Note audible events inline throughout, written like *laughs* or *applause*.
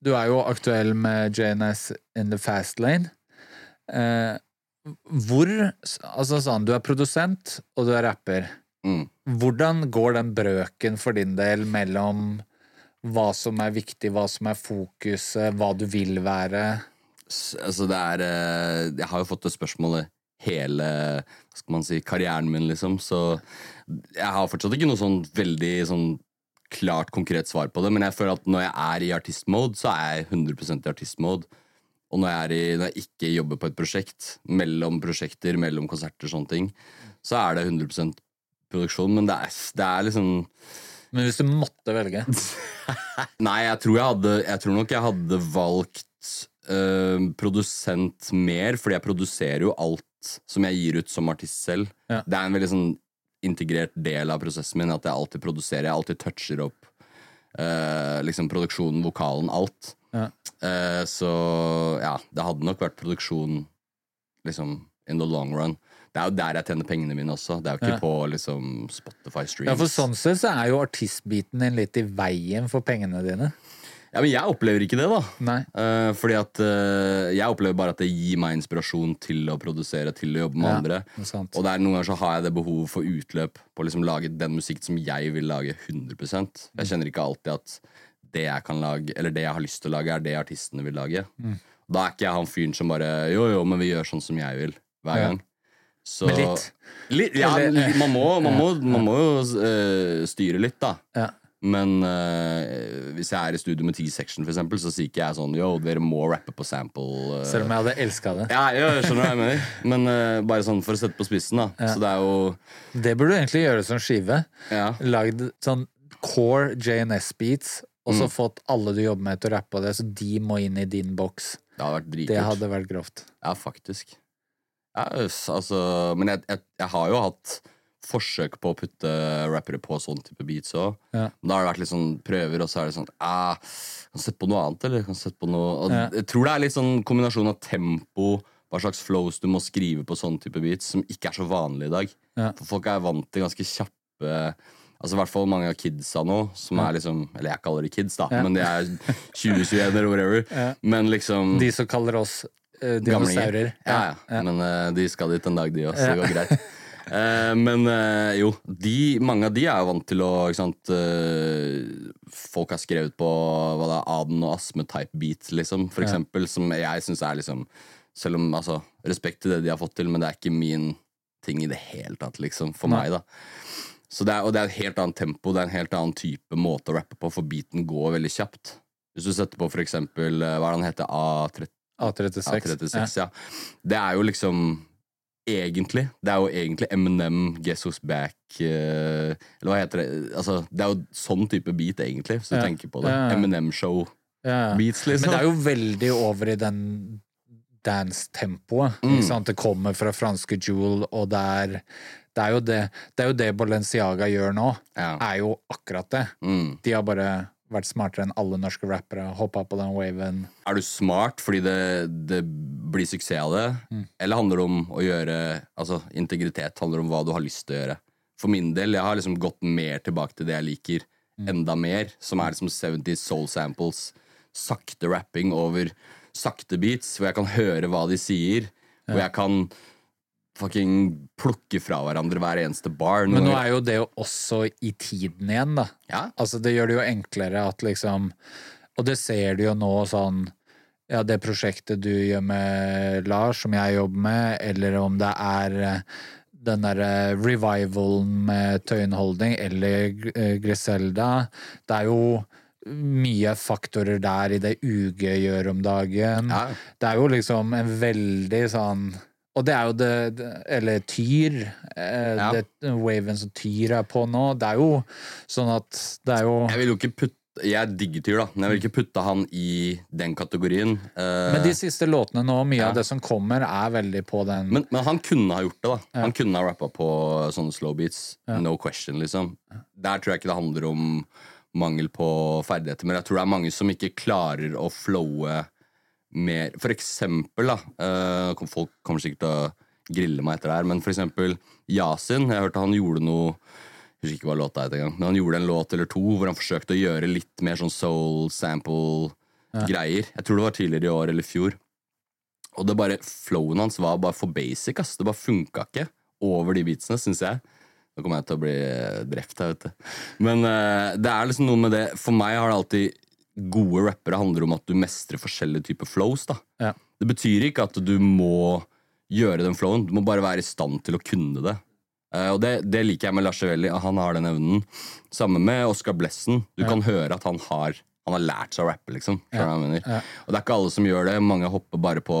Du er jo aktuell med JNS in the fast lane. Eh, hvor Altså sånn, du er produsent, og du er rapper. Mm. Hvordan går den brøken for din del mellom hva som er viktig, hva som er fokuset, hva du vil være? Altså, det er eh, Jeg har jo fått det spørsmålet hele hva skal man si, karrieren min, liksom, så jeg har fortsatt ikke noe sånn veldig sånn klart, konkret svar på det, men jeg føler at når jeg er i artistmode, så er jeg 100 i artistmode. Og når jeg, i, når jeg ikke jobber på et prosjekt, mellom prosjekter, mellom konserter, sånne ting, så er det 100 produksjon, men det er, det er liksom Men hvis du måtte velge *laughs* Nei, jeg tror, jeg hadde, jeg tror nok jeg hadde valgt øh, produsent mer, fordi jeg produserer jo alt som jeg gir ut som artist selv. Ja. Det er en veldig sånn integrert del av prosessen min at jeg alltid produserer. Jeg alltid toucher opp øh, liksom produksjonen, vokalen, alt. Ja. Eh, så ja, det hadde nok vært produksjon liksom in the long run. Det er jo der jeg tjener pengene mine også. Det er jo ikke Ja. på liksom Spotify streams. Ja, for sånn sett så er jo artistbiten din litt i veien for pengene dine. Ja, men jeg opplever ikke det, da. Nei. Uh, fordi at uh, jeg opplever bare at det gir meg inspirasjon til å produsere, til å jobbe med Ja, andre. det. Og det er noen ganger så har jeg det behovet for utløp på å liksom lage den musikk som jeg vil lage 100% Jeg kjenner ikke alltid at det jeg kan lage, eller det jeg har lyst til å lage, er det artistene vil lage. Mm. Da er ikke jeg han fyren som bare Jo, jo, men vi gjør sånn som jeg vil, hver gang. Så, Men litt. Litt, ja, man må, man *laughs* må, man må jo uh, styre litt, da. Ja. Men eh, hvis jeg er i studio med T-section, for eksempel, så sier ikke jeg sånn Yo, dere må rappe på sample. eh. Selv om jeg hadde elska det. ja, ja, jeg skjønner hva jeg mener. Men eh, bare sånn for å sette på spissen, da. Så det er jo Det burde du egentlig gjøre som skive. Ja. Lagd sånn core JNS-beats, og så Mm. fått alle du jobber med til å rappe på det, så de må inn i din boks. Det hadde vært Det hadde vært grovt. Ja, faktisk. Ja, altså Men jeg, jeg, jeg har jo hatt forsøk på å putte rappere på sånn type beats òg. Ja. Da har det vært litt sånn prøver, og så er det sånn ah, Kan sette på noe annet, eller? Kan sette på noe Ja. Jeg tror det er litt sånn kombinasjon av tempo, hva slags flows du må skrive på sånn type beats, som ikke er så vanlig i dag. Ja. For folk er vant til ganske kjappe Altså i hvert fall mange av kidsa nå, som er liksom Eller jeg kaller de kids, da, men de er 2021 eller whatever. Men liksom De som kaller oss eh, dinosaurer. Ja, ja. Men uh, de skal dit en dag, de òg, så det går greit. *laughs* Eh, men eh, jo, de, mange av de er jo vant til å ikke sant, eh, Folk har skrevet på hva det er, Aden og Asme-type beats, liksom, for Ja. eksempel, som jeg syns er liksom Selv om, altså, respekt til det de har fått til, men det er ikke min ting i det hele tatt, liksom, for Nei. meg, da. Så det er, og det er et helt annet tempo, det er en helt annen type måte å rappe på, for beaten går veldig kjapt. Hvis du setter på for eksempel, eh, hva er det han heter, A30 A36. A36, ja. Det er jo liksom Egentlig. Det er jo egentlig Eminem, Guess Who's Back eh, Eller hva heter det? Altså, det er jo sånn type beat, egentlig, hvis du Ja. tenker på det. Ja, ja. Eminem-show-beats, Ja. liksom. Men det er jo veldig over i den dance-tempoet. Mm. ikke sant? Det kommer fra franske Jewel, og det er, det er jo det Det er jo det Balenciaga gjør nå. Ja. Er jo akkurat det. Mm. De har bare vært smartere enn alle norske rappere. Hoppa på den waven. Er du smart fordi det, det blir suksess av det, Mm. eller handler det om å gjøre Altså, integritet handler om hva du har lyst til å gjøre. For min del, jeg har liksom gått mer tilbake til det jeg liker, Mm. enda mer, som er liksom 70 soul samples, sakte rapping over sakte beats, hvor jeg kan høre hva de sier, hvor jeg kan fucking plukke fra hverandre hver eneste bar. Men nå er jo det jo også i tiden igjen, da. Ja. Altså, det gjør det jo enklere at liksom Og det ser du jo nå sånn Ja, det prosjektet du gjør med Lars, som jeg jobber med, eller om det er eh, den derre revivalen med Tøyenholding eller eh, Griselda. Det er jo mye faktorer der i det UG gjør om dagen. Ja. Det er jo liksom en veldig sånn Og det er jo det, det Eller Tyr. Eh, Ja. det, waven som Tyr er på nå. Det er jo sånn at det er jo Jeg vil jo ikke putte Jeg digger Tyr, da, men jeg vil ikke putte han i den kategorien. Eh, Men de siste låtene nå, mye Ja. av det som kommer, er veldig på den Men, men han kunne ha gjort det, da. Han kunne ha rappa på sånne slow beats. No question, liksom. Der tror jeg ikke det handler om mangel på ferdigheter, men jeg tror det er mange som ikke klarer å flowe mer For eksempel, da eh, Folk kommer sikkert til å grille meg etter det her, men for eksempel Yasin. Jeg hørte han gjorde noe jeg husker ikke hva låta het engang, men han gjorde en låt eller to hvor han forsøkte å gjøre litt mer sånn soul sample-greier. Jeg tror det var tidligere i år eller i fjor. Og det bare, flowen hans var bare for basic. ass Det bare funka ikke over de beatsene, syns jeg. Nå kommer jeg til å bli drept her, vet du. Men uh, det er liksom noe med det For meg har det alltid Gode rappere handler om at du mestrer forskjellige typer flows. da Ja. Det betyr ikke at du må gjøre den flowen, du må bare være i stand til å kunne det. Uh, og det, det liker jeg med Lars Evelli, han har den evnen. Sammen med Oscar Blessen. Du kan høre at han har Han har lært seg å rappe, liksom. Ja. Ja. Og det er ikke alle som gjør det. Mange hopper bare på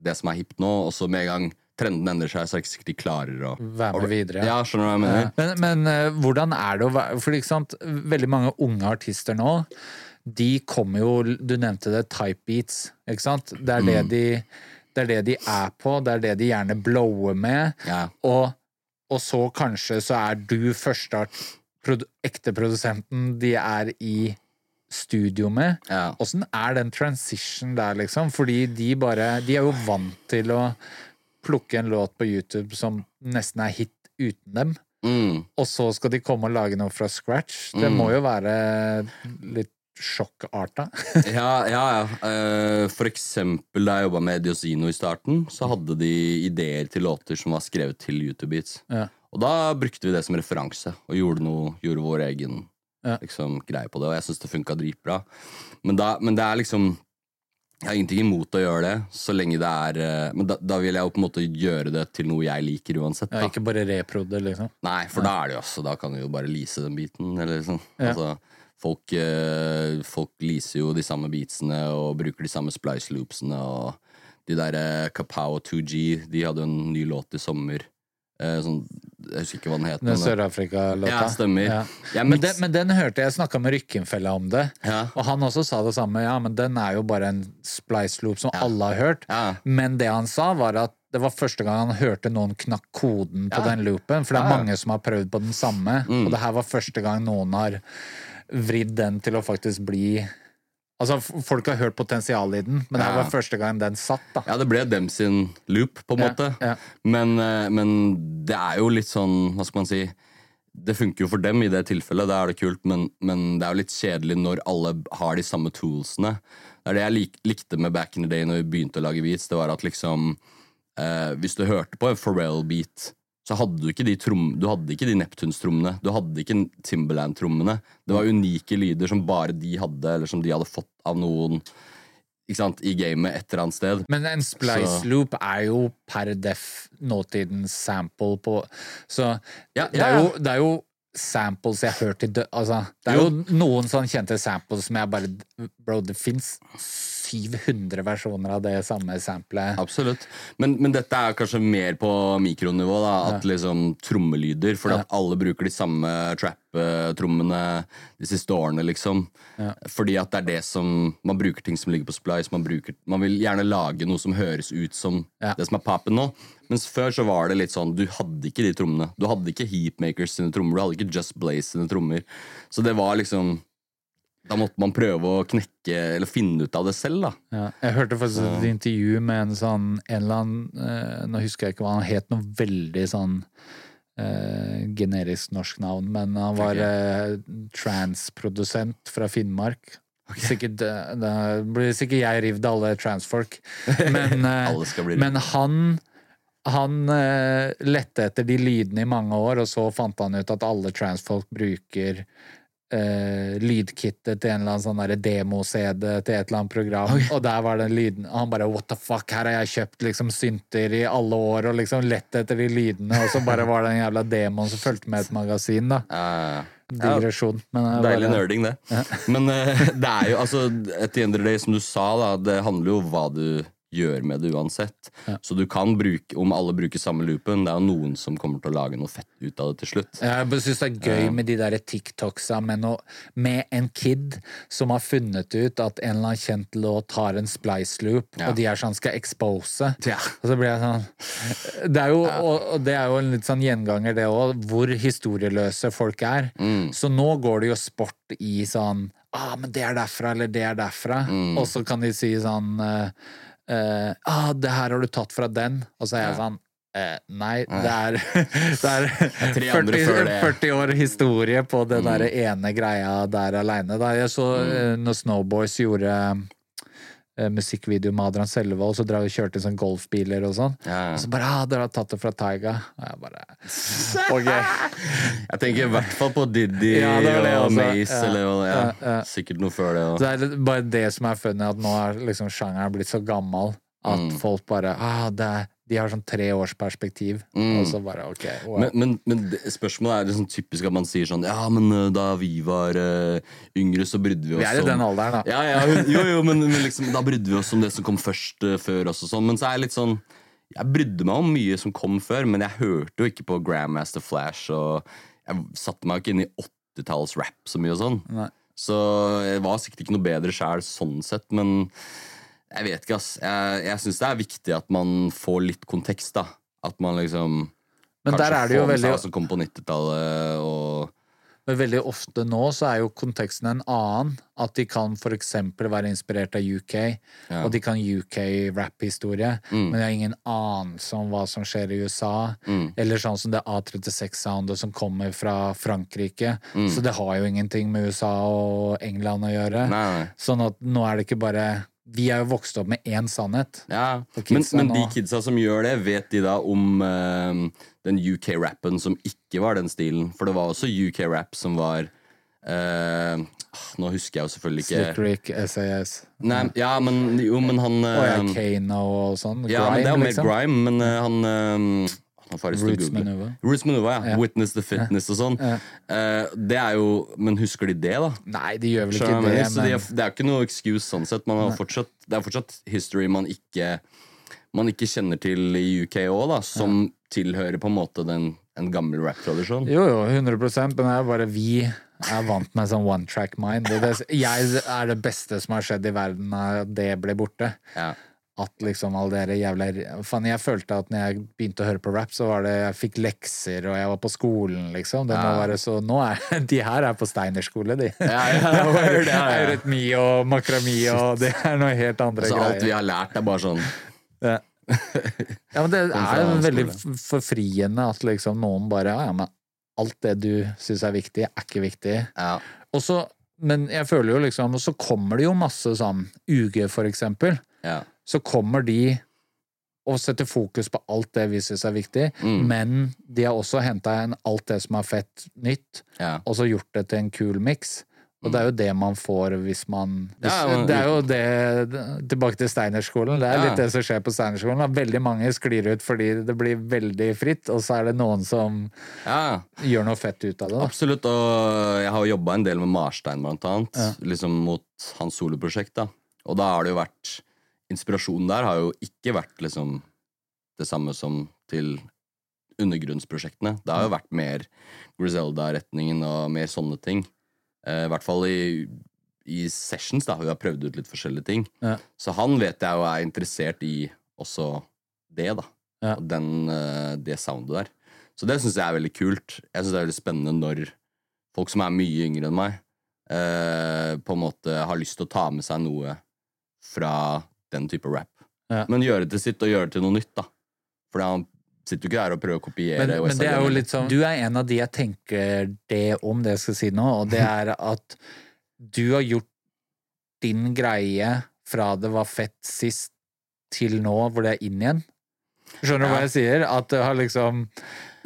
det som er hipt nå, og så med en gang trenden endrer seg, så er det ikke sikkert de klarer å Være med videre. Ja, skjønner du hva jeg mener? Men, men uh, hvordan er det å være For ikke sant, veldig mange unge artister nå, de kommer jo Du nevnte det, type beats, ikke sant? Det er det Mm. de det er det de er på, det er det de gjerne blower med. Ja. Og, og så kanskje så er du første produ, ekte produsenten de er i studio med. Ja. Åssen er den transition der, liksom? Fordi de bare De er jo vant til å plukke en låt på YouTube som nesten er hit uten dem. Mm. Og så skal de komme og lage noe fra scratch. Det Mm. må jo være litt sjokkarta. *laughs* Ja, ja, ja. Eh, for eksempel da jeg jobba med Diosino i starten, så hadde de ideer til låter som var skrevet til YouTube-beats. Ja. Og da brukte vi det som referanse, og gjorde, noe, gjorde vår egen Ja. liksom, greie på det. Og jeg syns det funka dritbra. Men, da, men det er liksom Jeg har ingenting imot å gjøre det, så lenge det er eh, Men da, da vil jeg jo på en måte gjøre det til noe jeg liker uansett. Ja, ikke bare reprode, liksom. Nei, for da er det jo også Da kan du jo bare lease den biten, eller liksom. Ja. Altså, folk, eh, folk leaser jo de samme beatsene og bruker de samme splice loopsene og de der eh, Kapow 2G, de hadde en ny låt i sommer. Eh, sånn, jeg husker ikke hva den het. Den Sør-Afrika-låta. Ja, stemmer. Ja. Ja, Men, den, men den hørte jeg snakka med Rykkenfella om det. Ja. Og han også sa det samme. Ja, men den er jo bare en splice loop som alle har hørt. Men det han sa, var at det var første gang han hørte noen knakk koden på den loopen. For det er mange som har prøvd på den samme. Mm. Og det her var første gang noen har vridd den til å faktisk bli Altså, folk har hørt potensialet i den, men det Ja. var første gang den satt, da. Ja, det ble dem sin loop, på en Ja, måte. ja. Men, eh, men det er jo litt sånn, hva skal man si Det funker jo for dem i det tilfellet, da er det kult, men, men det er jo litt kjedelig når alle har de samme toolsene. Det er det jeg lik, likte med Back in the Day når vi begynte å lage beats, det var at liksom eh, Hvis du hørte på en Pharrell-beat, så hadde du ikke de trom, du hadde ikke de Neptunes-trommene. Du hadde ikke Timberland-trommene. Det var unike lyder som bare de hadde, eller som de hadde fått av noen ikke sant, i gamet et eller annet sted. Men en splice Så- loop er jo per def nåtidens sample på Så Ja, det, er jo, det er jo samples jeg har hørt i dø... Altså, det er jo, noen sånn kjente samples som jeg bare Bro, det fins 700 versjoner av det samme samplet. Absolutt. Men, men dette er kanskje mer på mikronivå. da At liksom trommelyder. Fordi at alle bruker de samme trap-trommene de siste årene, liksom. Fordi at det er det som Man bruker ting som ligger på splice. Man, bruker, man vil gjerne lage noe som høres ut som Ja. det som er papen nå. Mens før så var det litt sånn Du hadde ikke de trommene. Du hadde ikke Heatmakers sine trommer. Du hadde ikke Just Blaze sine trommer. Så det var liksom Da måtte man prøve å knekke Eller finne ut av det selv, da. Ja. Jeg hørte faktisk et intervju med en sånn en eller annen eh, Nå husker jeg ikke hva han het, noe veldig sånn eh, generisk norsk navn, men han var Ok. eh, transprodusent fra Finnmark. Sikkert, eh, da blir sikkert jeg rivd alle transfolk. *laughs* Men, eh, Alle men han han eh, lette etter de lydene i mange år, og så fant han ut at alle transfolk bruker eh, lydkittet til en eller annen sånn demo-CD til et eller annet program, og der var den lyden og Han bare what the fuck, her har jeg kjøpt liksom synter i alle år og liksom lett etter de lydene, og så bare var det den jævla demoen som fulgte med et magasin, da. Uh, Digresjon. Men er Deilig bare- nerding, det. Men eh, *laughs* det er jo altså At the end of the day, som du sa, da, det handler jo om hva du gjør med det uansett. Så du kan bruke, om alle bruker samme loopen, det er jo noen som kommer til å lage noe fett ut av det til slutt. Jeg syns det er gøy med de der TikToksa med, med en kid som har funnet ut at en eller annen kjent låt har en splice loop, Ja. og de er sånn skal expose. Ja. Og så blir jeg sånn Det er jo, og, og det er jo en litt sånn gjenganger, det òg, hvor historieløse folk er. Mm. Så nå går det jo sport i sånn ah, men det er derfra, eller det er derfra. Mm. Og så kan de si sånn eh, eh, ah, det her har du tatt fra den. Og så er jeg sånn eh, Nei, *laughs* det er, det er 40, 40 år historie på Mm. der ene greia der aleine. Jeg så eh, når Snowboys gjorde musikkvideo med Adrian Selvold, så drar vi kjørte i sånn golfbiler og sånn. Ja. Og så bare ah, 'Dere har tatt det fra Taiga'. Og jeg bare *laughs* Ok. Jeg tenker i hvert fall på Diddy Ja, det det, og. Mace, Ja. eller ja. sikkert noe før det. Og. Det er bare det som er funny, at nå er liksom sjangeren blitt så gammel at Mm. folk bare ah, det er, De har sånn tre års perspektiv, og så bare ok. Wow. Men, men, men det, spørsmålet er liksom typisk at man sier sånn Ja, men uh, da vi var uh, yngre, så brydde vi oss vi er i den alderen, da. Ja, ja, jo, jo, men, men liksom, da brydde vi oss om det som kom først uh, før oss og sånn. Men så er jeg litt sånn Jeg brydde meg om mye som kom før, men jeg hørte jo ikke på Grandmaster Flash, og jeg satte meg jo ikke inn i 80-talls rap så mye og sånn. Nei. Så jeg var sikkert ikke noe bedre sjæl sånn sett, men jeg vet ikke, ass. Jeg, jeg syns det er viktig at man får litt kontekst, da. At man liksom Men der er det jo veldig som kom på 90-tallet, og Men veldig ofte nå så er jo konteksten en annen. At de kan eksempel være inspirert av UK, Ja. og de kan UK-rap-historie, men de har ingen anelse om hva som skjer i USA. Eller sånn som det A36-soundet som kommer fra Frankrike. Så det har jo ingenting med USA og England å gjøre. Nei. Sånn at nå er det ikke bare Vi er jo vokst opp med én sannhet. Ja, men, men de kidsa som gjør det, vet de da om uh, den UK-rappen som ikke var den stilen? For det var også UK-rap som var uh, Nå husker jeg jo selvfølgelig ikke Slick Rick, SAS. Nei, Ja, men jo, men han Og ja, eh, Kano og sånn. Ja, men det er jo mer liksom. grime, men eh, han Roots. Maneuver. Roots Maneuver, ja. Ja. Witness the Fitness og sånn. Eh, det er jo Men husker de det, da? Nei, de gjør vel ikke det, men det, er, det er ikke noe excuse sånn sett. Man har fortsatt, det er fortsatt history man ikke Man ikke kjenner til i UK òg, som tilhører på en måte den, en gammel rap-tradisjon. Jo, jo, 100% men det er bare vi er vant med sånn one track mind. Det, det, jeg er det beste som har skjedd i verden, det ble borte. Ja. At liksom alle dere der jævla Faen, jeg følte at når jeg begynte å høre på rap, så var det Jeg fikk lekser, og jeg var på skolen, liksom. Det må Ja. være så Nå er *laughs* De her er på Steinerskole, de. Ja, *laughs* ja, ja. Eurytmi og makrami og det er noe helt andre Så alt vi har lært, er bare sånn Ja. *laughs* ja, men det er jo veldig forfriende at liksom noen bare Ja, ja, men alt det du syns er viktig, er ikke viktig. Ja. Og så, men jeg føler jo liksom Og så kommer det jo masse sånn UG, for eksempel. Ja. Så kommer de og setter fokus på alt det vi syns er viktig, Mm. men de har også henta inn alt det som er fett nytt, ja. og så gjort det til en kul miks. Og det er jo det man får hvis man hvis, Ja, men- Det er jo det Tilbake til Steinerskolen. Det er Ja. litt det som skjer på Steinerskolen. Veldig mange sklir ut fordi det blir veldig fritt, og så er det noen som ja. gjør noe fett ut av det. da. Absolutt, og jeg har jo jobba en del med Marstein, blant annet. Liksom mot hans soloprosjekt. da Og da har det jo vært Inspirasjonen der har jo ikke vært liksom det samme som til undergrunnsprosjektene. Det har jo vært mer Griselda-retningen og mer sånne ting. Eh, I hvert fall i, i sessions, da. Vi har prøvd ut litt forskjellige ting. Ja. Så han vet jeg jo er interessert i også det, da. Ja. Og Den, eh, det soundet der. Så det syns jeg er veldig kult. Jeg syns det er veldig spennende når folk som er mye yngre enn meg, eh, på en måte har lyst til å ta med seg noe fra den type rap. Ja. Men gjøre det til sitt, og gjøre det til noe nytt, da. For han sitter jo ikke der og prøver å kopiere Men, men det er jo litt sånn Du er en av de jeg tenker det om, det jeg skal si nå, og det er *laughs* at du har gjort din greie fra det var fett sist, til nå hvor det er inn igjen. Skjønner du hva jeg sier? At det har liksom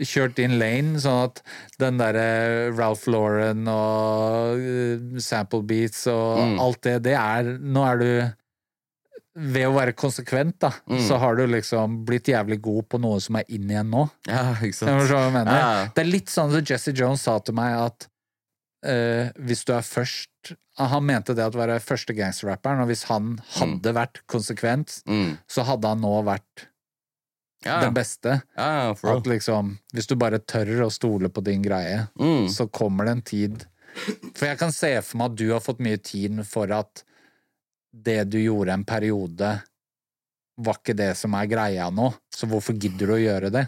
kjørt inn lane, sånn at den derre Ralph Lauren og eh, Sample Beats og Mm. alt det, det er Nå er du Ved å være konsekvent, da, Mm. så har du liksom blitt jævlig god på noe som er inn igjen nå. Ja, ikke sant? *laughs* Ja, ja. Det er litt sånn som Jesse Jones sa til meg at uh, hvis du er først Han mente det at å være første gangsterrapperen, og hvis han hadde vært konsekvent, Mm. så hadde han nå vært Ja, den beste. At liksom, hvis du bare tør å stole på din greie, Mm. så kommer det en tid For jeg kan se for meg at du har fått mye tid for at det du gjorde en periode, var ikke det som er greia nå. Så hvorfor gidder du å gjøre det?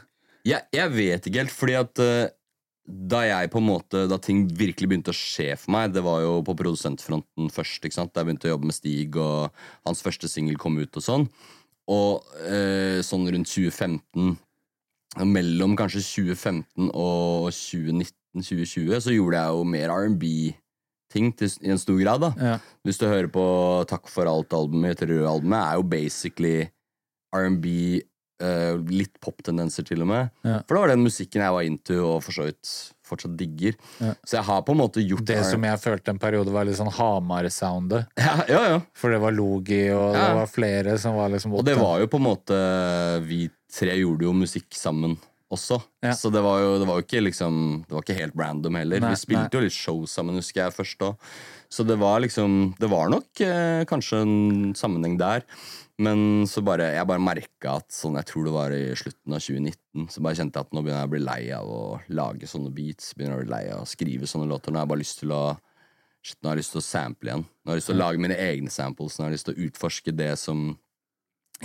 Jeg, jeg vet ikke helt, fordi at eh, da jeg på en måte Da ting virkelig begynte å skje for meg, det var jo på produsentfronten først. ikke sant? Da jeg begynte å jobbe med Stig, og hans første singel kom ut og sånn. Og eh, sånn rundt 2015 Mellom kanskje 2015 og 2019-2020 så gjorde jeg jo mer R&B-ting til- i en stor grad. da Ja. Hvis du hører på Takk for alt-albumet, Terror-albumet, er jo basically R&B, uh, litt poptendenser til og med. Ja. For det var den musikken jeg var into og for så vidt fortsatt digger. Ja. Så jeg har på en måte gjort Det som jeg følte en periode var litt sånn Hamar-soundet. *laughs* ja, ja, ja. For det var Logi, og det var flere som var liksom Og det var jo på en måte Vi tre gjorde jo musikk sammen også. Ja. Så det var, jo, det var jo ikke liksom Det var ikke helt random heller. Nei, vi spilte nei. jo litt show sammen, husker jeg først òg. Så det var liksom Det var nok eh, kanskje en sammenheng der. Men så bare, jeg bare merka at sånn, jeg tror det var i slutten av 2019, så bare kjente jeg at nå begynner jeg å bli lei av å lage sånne beats. Begynner jeg å bli lei av å skrive sånne låter. Nå har jeg bare lyst til å Shit, nå har jeg lyst til å sample igjen. Nå har jeg lyst til å lage mine egne samples. Nå har jeg lyst til å utforske det som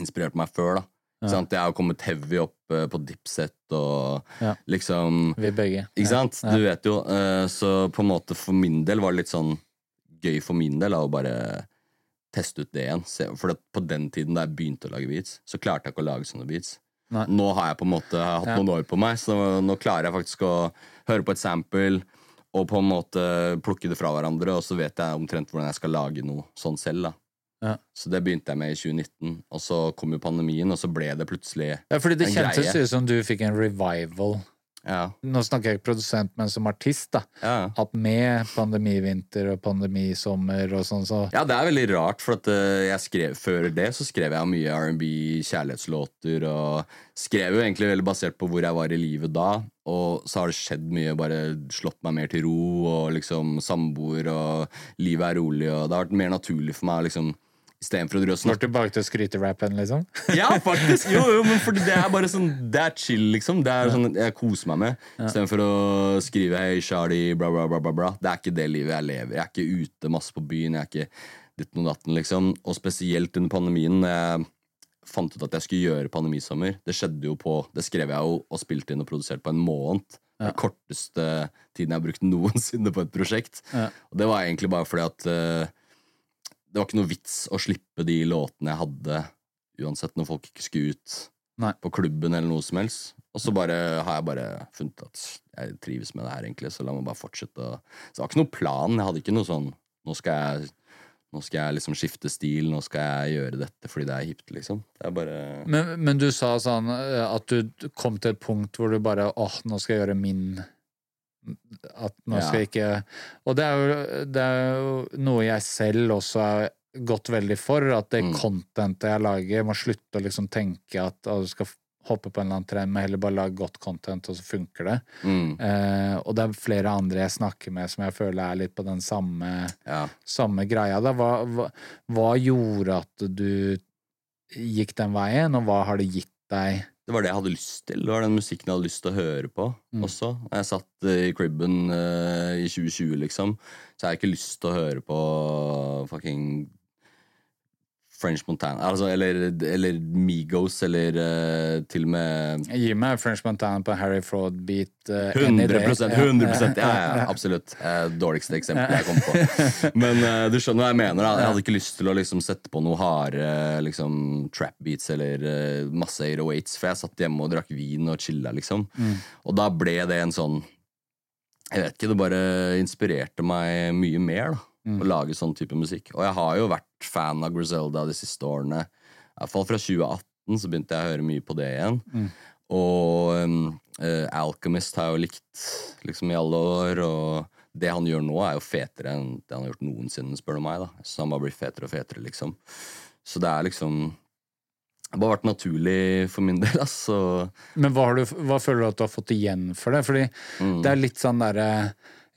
inspirerte meg før. da Ja. Jeg har kommet heavy opp eh, på Dipset og Ja. liksom Vi begge. Ikke sant? Ja. Du vet jo. eh, Så på en måte for min del var det litt sånn gøy for min del da, å bare teste ut det igjen. Se- For på den tiden da jeg begynte å lage beats, så klarte jeg ikke å lage sånne beats. Nei. Nå har jeg på en måte hatt noen år på meg, så nå klarer jeg faktisk å høre på et sample og på en måte plukke det fra hverandre, og så vet jeg omtrent hvordan jeg skal lage noe sånn selv. da Ja. Så det begynte jeg med i 2019, og så kom jo pandemien, og så ble det plutselig en greie. Ja, fordi det En kjentes greie. ut som du fikk en revival. Ja. Nå snakker jeg ikke produsent, men som artist, da. ja. At med pandemivinter og pandemisommer og sånn, så Ja, det er veldig rart, for at eh, jeg skrev, før det så skrev jeg mye R&B, kjærlighetslåter, og skrev jo egentlig veldig basert på hvor jeg var i livet da, og så har det skjedd mye, bare slått meg mer til ro, og liksom samboer, og livet er rolig, og det har vært mer naturlig for meg å liksom Istedenfor å drøse. snakke tilbake til skryterappen, liksom. Ja, *laughs* faktisk! Jo, jo, men fordi det er bare sånn Det er chill, liksom. Det er sånn jeg koser meg med. Istedenfor å skrive 'Hei, Charlie', bla, bla, bla, bla, bla. Det er ikke det livet jeg lever. Jeg er ikke ute masse på byen. Jeg er ikke ditten og datten, liksom. Og spesielt under pandemien, jeg fant ut at jeg skulle gjøre pandemisommer. Det skjedde jo på Det skrev jeg jo og spilte inn og produserte på en måned. Den korteste tiden jeg har brukt *laughs* noensinne på et prosjekt. Ja. Og det var egentlig bare fordi at eh, det var ikke noe vits å slippe de låtene jeg hadde, uansett når folk ikke skulle ut Nei. på klubben eller noe som helst. Og så bare har jeg bare funnet at jeg trives med det her, egentlig, så la meg bare fortsette. Så det var ikke noe plan. Jeg hadde ikke noe sånn Nå skal jeg nå skal jeg liksom skifte stil, nå skal jeg gjøre dette fordi det er hipt, liksom. Det er bare Men, men du sa sånn eh, at du kom til et punkt hvor du bare åh, nå skal jeg gjøre min At nå skal jeg ikke Og det er, jo, det er jo noe jeg selv også har gått veldig for, at det Mm. contentet jeg lager, må slutte å liksom tenke at å, du skal hoppe på en eller annen trend, men heller bare lage godt content, og så funker det. mm, Eh, og det er flere andre jeg snakker med som jeg føler er litt på den samme Ja. samme greia. Hva, hva, hva gjorde at du gikk den veien, og hva har det gitt deg? Det var det jeg hadde lyst til. Det var den musikken jeg hadde lyst til å høre på Mm. også. Jeg satt eh, i cribben uh, i 2020, liksom, så jeg har ikke lyst til å høre på fucking French Montana, altså, eller, eller Migos, eller uh, til og med Gi meg French Montana på Harry Fraud-beat. Uh, 100 day. 100 Ja, ja, *laughs* absolutt. Uh, Dårligste eksempelet jeg kom på. Men eh, du skjønner hva jeg mener. da Jeg hadde ikke lyst til å liksom sette på noe harde liksom, trap beats eller masse 808s, for jeg satt hjemme og drakk vin og chilla, liksom. Og da ble det en sånn Jeg vet ikke, det bare inspirerte meg mye mer, da. Å lage sånn type musikk. Og jeg har jo vært fan av Griselda de siste årene. I hvert fall fra 2018 så begynte jeg å høre mye på det igjen. Mm. Og um, uh, Alchemist har jeg jo likt liksom i alle år, og det han gjør nå, er jo fetere enn det han har gjort noensinne, spør du meg. da Så han bare blir fetere og fetere, liksom. Så det er liksom Det har bare vært naturlig for min del, *laughs* altså. Men hva, har du, hva føler du at du har fått igjen for det? Fordi Mm. det er litt sånn derre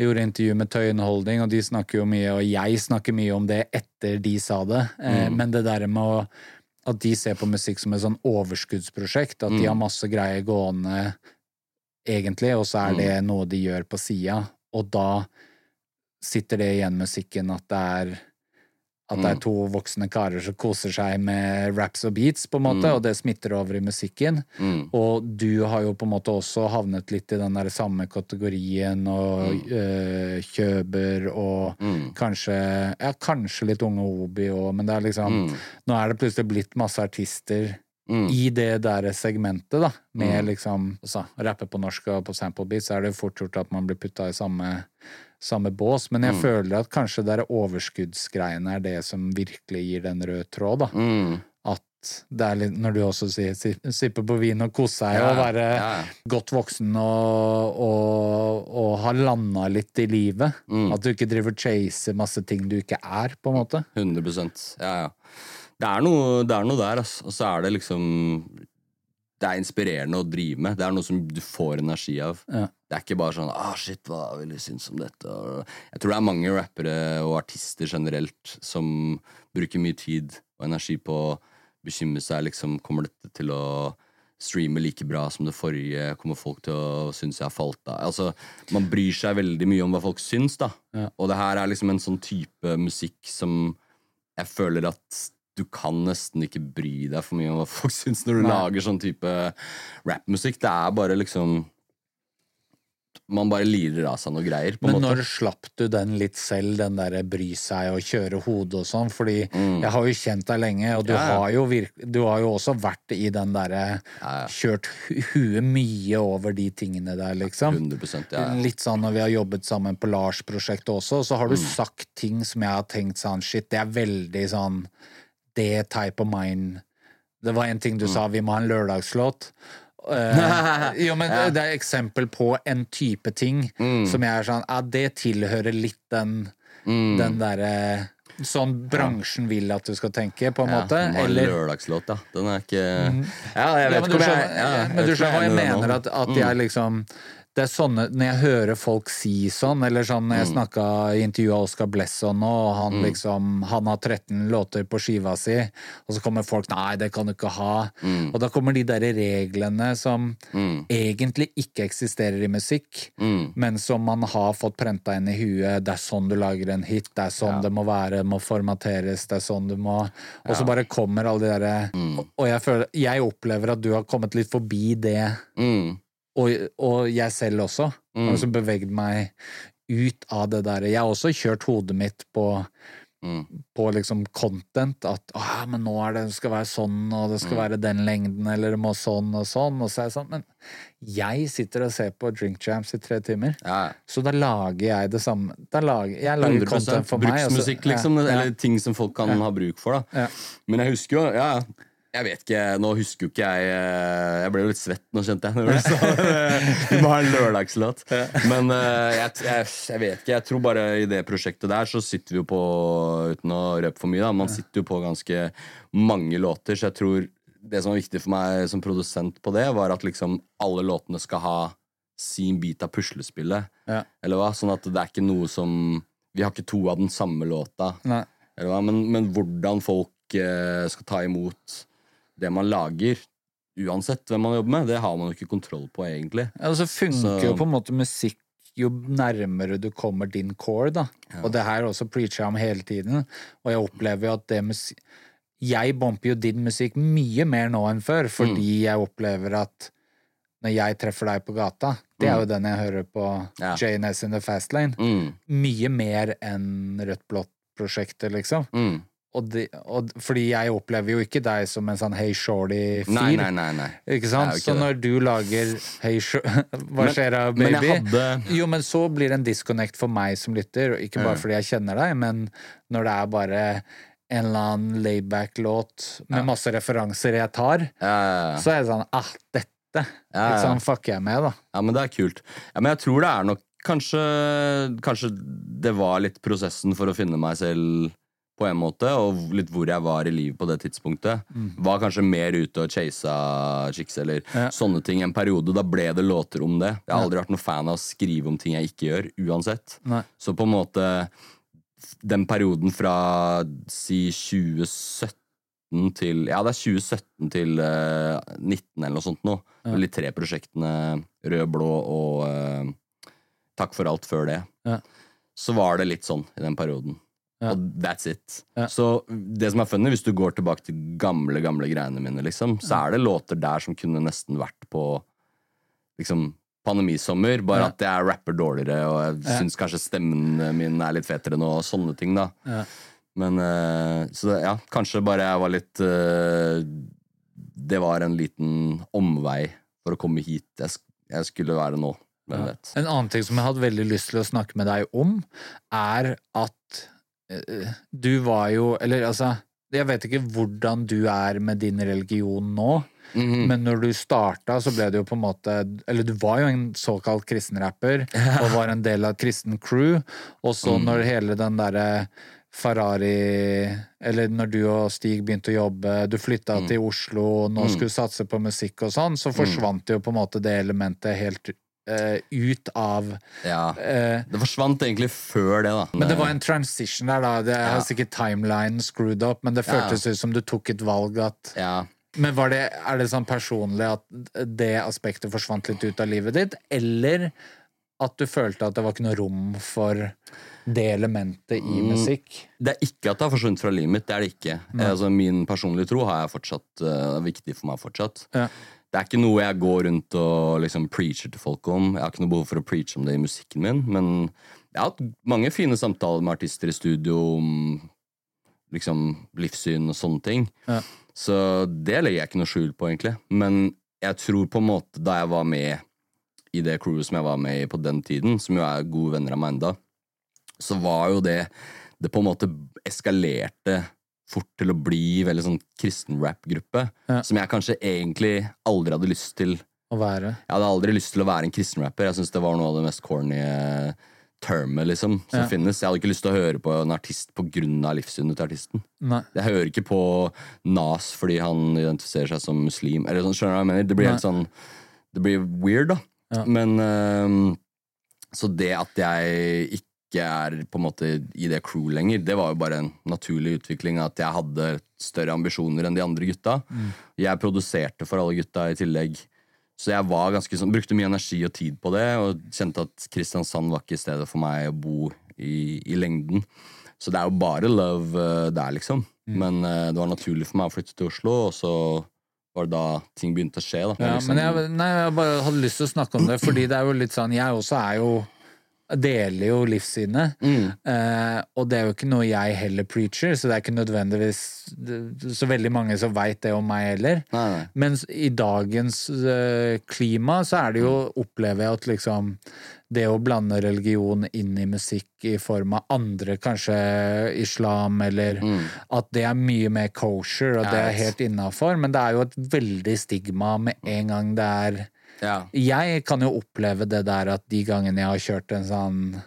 Jeg gjorde intervju med Tøyen Holding, og de snakker jo mye, og jeg snakker mye om det etter de sa det. Eh, Mm. Men det der med å at de ser på musikk som et sånn overskuddsprosjekt, at de Mm. har masse greier gående egentlig, og så er det noe de gjør på sida, og da sitter det igjen musikken at det er at det er Mm. to voksne karer som koser seg med raps og beats, på en måte, og det smitter over i musikken. Mm. Og du har jo på en måte også havnet litt i den der samme kategorien, og øh, Kjøber og Mm. kanskje Ja, kanskje litt Unge Obi òg, men det er liksom Mm. Nå er det plutselig blitt masse artister Mm. i det der segmentet, da, med Mm. liksom altså, Rappe på norsk og på sample beats, så er det jo fort gjort at man blir putta i samme, samme bås. Men jeg Mm. føler at kanskje det overskuddsgreiene er det som virkelig gir den røde tråd, da. Mm. At det er litt, når du også sier si- sippe på vin og kose seg Ja, og være ja. godt voksen og, og, og ha landa litt i livet. Mm. At du ikke driver chaser masse ting du ikke er, på en måte. 100% Ja, ja. Det er noe, det er noe der, altså. Og så er det liksom Det er inspirerende å drive med. Det er noe som du får energi av. Ja. Det er ikke bare sånn ah, shit, hva vil du synes om dette? Og jeg tror det er mange rappere og artister generelt som bruker mye tid og energi på å bekymre seg. Liksom, kommer dette til å streame like bra som det forrige? Kommer folk til å synes jeg har falt av? Altså, man bryr seg veldig mye om hva folk syns, da. Ja. Og det her er liksom en sånn type musikk som jeg føler at du kan nesten ikke bry deg for mye om hva folk *laughs* syns når du Nei. lager sånn type rappmusikk. Det er bare liksom Man bare lirer av seg noe greier, Men måte. når slapp du den litt selv, den derre bry seg og kjøre hodet og sånn? Fordi Mm. jeg har jo kjent deg lenge, og du, Ja, ja. har, virk, du har jo også vært i den derre Ja, ja. Kjørt hu- huet mye over de tingene der, liksom. 100% ja. Litt sånn når vi har jobbet sammen på Lars-prosjektet også, så har Mm. du sagt ting som jeg har tenkt sånn Shit, det er veldig sånn Det type of mind Det var en ting Mm. du sa, vi må ha en lørdagslåt. Eh, jo, men *laughs* det er eksempel på en type ting Mm. som jeg er sånn Ja, det tilhører litt den, den derre Sånn bransjen vil at du skal tenke, på en Ja, måte. Eller lørdagslåt, da. Den er ikke Ja, jeg vet ja, ikke om jeg ja, men du skjønner hva jeg er mener? At, at jeg liksom det er sånne, Når jeg hører folk si sånn, eller sånn når jeg snakka i intervjua Oscar Blesson nå, og han liksom Han har 13 låter på skiva si, og så kommer folk Nei, det kan du ikke ha. Og da kommer de der reglene som egentlig ikke eksisterer i musikk, Mm. men som man har fått prenta inn i huet. Det er sånn du lager en hit, det er sånn det må være, det må formateres, det er sånn du må Og så bare kommer alle de derre Mm. Og jeg føler Jeg opplever at du har kommet litt forbi det Mm. Og, og jeg selv også. Har også beveget meg ut av det der. Jeg har også kjørt hodet mitt på, Mm. på liksom content. At «Åh, men nå er det, det skal være sånn, og det skal Mm. være den lengden, eller det må sånn og sånn. Og så er det sånn, men jeg sitter og ser på Drink Jams i tre timer. Ja, Så da lager jeg det samme. Da lager, jeg lager 100 content for meg. Bruksmusikk, liksom. ja, ja. Eller ting som folk kan ha bruk for. da Ja. Men jeg husker jo ja, Jeg vet ikke, Nå husker jo ikke jeg eh, Jeg ble jo litt svett nå, kjente jeg. Når du sa det. *laughs* Ha en lørdagslåt. Men eh, jeg, jeg, jeg vet ikke. Jeg tror bare i det prosjektet der så sitter vi jo på Uten å røpe for mye, da. Man sitter jo på ganske mange låter, så jeg tror det som var viktig for meg som produsent på det, var at liksom alle låtene skal ha sin bit av puslespillet. Ja. Eller hva? Sånn at det er ikke noe som Vi har ikke to av den samme låta. Men, men hvordan folk eh, skal ta imot det man lager, uansett hvem man jobber med, det har man jo ikke kontroll på, egentlig. Ja, og så funker jo på en måte musikk jo nærmere du kommer din core, da. Og det her også preacher jeg om hele tiden. Og jeg opplever jo at det musikk Jeg bomper jo din musikk mye mer nå enn før, fordi jeg opplever at når jeg treffer deg på gata, det er jo den jeg hører på Ja. JNS in the Fast Lane, Mm, mye mer enn Rødt-blått-prosjektet, liksom. mm. Og, de, og fordi jeg opplever jo ikke deg som en sånn Hey Shorty-fyr. Nei, nei, nei. nei. Ikke sant? Ikke så når du lager Hey Shorty *laughs* Hva skjer da, baby? men hadde- Jo, men så blir det en disconnect for meg som lytter, og ikke bare fordi jeg kjenner deg, men når det er bare en eller annen layback-låt med masse referanser jeg tar, Ja, ja, ja. så er det sånn ah, dette Ja, ja. liksom, fucker jeg med, da. Ja, men det er kult. Ja, men jeg tror det er nok Kanskje, kanskje det var litt prosessen for å finne meg selv på en måte, og litt hvor jeg var i livet på det tidspunktet. Var kanskje mer ute og chasa chicks eller Ja. sånne ting en periode. Da ble det låter om det. Jeg har aldri vært noen fan av å skrive om ting jeg ikke gjør, uansett. Nei. Så på en måte den perioden fra si 2017 til Ja, det er 2017 til uh, 19 eller noe sånt nå. Ja. De tre prosjektene Rød, blå og uh, Takk for alt før det. Ja. Så var det litt sånn i den perioden. Ja. Og that's it. Ja. Så det som er funny, hvis du går tilbake til gamle gamle greiene mine, liksom, så er det låter der som kunne nesten vært på liksom Pandemisommer, bare Ja. at jeg rapper dårligere, og jeg Ja. syns kanskje stemmen min er litt fetere nå, og sånne ting, da. Ja. Men eh, Så ja, kanskje bare jeg var litt eh, Det var en liten omvei for å komme hit jeg, skulle være nå. Hvem vet. En annen ting som jeg hadde veldig lyst til å snakke med deg om, er at du var jo Eller altså, jeg vet ikke hvordan du er med din religion nå, Mhm. men når du starta, så ble du jo på en måte Eller du var jo en såkalt kristenrapper, *laughs* og var en del av et kristen crew, og så Mm. når hele den derre Ferrari Eller når du og Stig begynte å jobbe, du flytta Mm. til Oslo, nå skulle du satse på musikk og sånn, så forsvant jo på en måte det elementet helt eh, ut av Ja. Uh, Det forsvant egentlig før det, da. Men det var en transition der, da. Det Ja. har sikkert timeline screwed up, men det Ja. føltes ut som du tok et valg at ja. Men var det, er det sånn personlig at det aspektet forsvant litt ut av livet ditt, eller at du følte at det var ikke noe rom for det elementet i Mm. musikk? Det er ikke at det har forsvunnet fra livet mitt. Det er det ikke. Mm. Altså, min personlige tro har jeg fortsatt, er viktig for meg fortsatt. Ja. Det er ikke noe jeg går rundt og liksom preacher til folk om. Jeg har ikke noe behov for å preache om det i musikken min, men jeg har hatt mange fine samtaler med artister i studio om liksom livssyn og sånne ting. Ja. Så det legger jeg ikke noe skjul på, egentlig. Men jeg tror på en måte da jeg var med i det crewet som jeg var med i på den tiden, som jo er gode venner av meg enda, så var jo det Det på en måte eskalerte fort til å bli veldig sånn kristen rap-gruppe, Ja. som jeg kanskje egentlig aldri hadde lyst til Å være? Jeg hadde aldri lyst til å være en kristen rapper. Jeg syns det var noe av det mest corny eh, termet liksom, som Ja. finnes. Jeg hadde ikke lyst til å høre på en artist av livssynet til artisten. Nei. Jeg hører ikke på Nas fordi han identifiserer seg som muslim. Eller sånn, skjønner du hva jeg mener? Det blir helt sånn Det blir weird, da. Ja. Men ehm, Så det at jeg ikke er på en måte i det crew lenger, det var jo bare en naturlig utvikling. At jeg hadde større ambisjoner enn de andre gutta. Mm. Jeg produserte for alle gutta i tillegg. Så jeg var ganske sånn, brukte mye energi og tid på det, og kjente at Kristiansand var ikke stedet for meg å bo i, i lengden. Så det er jo bare love uh, der, liksom. Mm. Men uh, det var naturlig for meg å flytte til Oslo, og så var det da ting begynte å skje. da. Ja, liksom, men jeg, nei, jeg bare hadde lyst til å snakke om det, fordi det er jo litt sånn Jeg også er jo Deler jo livssynet. mm, Eh, og det er jo ikke noe jeg heller preacher, så det er ikke nødvendigvis så veldig mange som veit det om meg heller. Nei, nei. Mens i dagens eh, klima så er det jo, opplever jeg at liksom det å blande religion inn i musikk i form av andre, kanskje islam, eller Mm. at det er mye mer kosher, og det er helt innafor, men det er jo et veldig stigma med en gang det er Ja. jeg kan jo oppleve det der at de gangene jeg har kjørt en sånn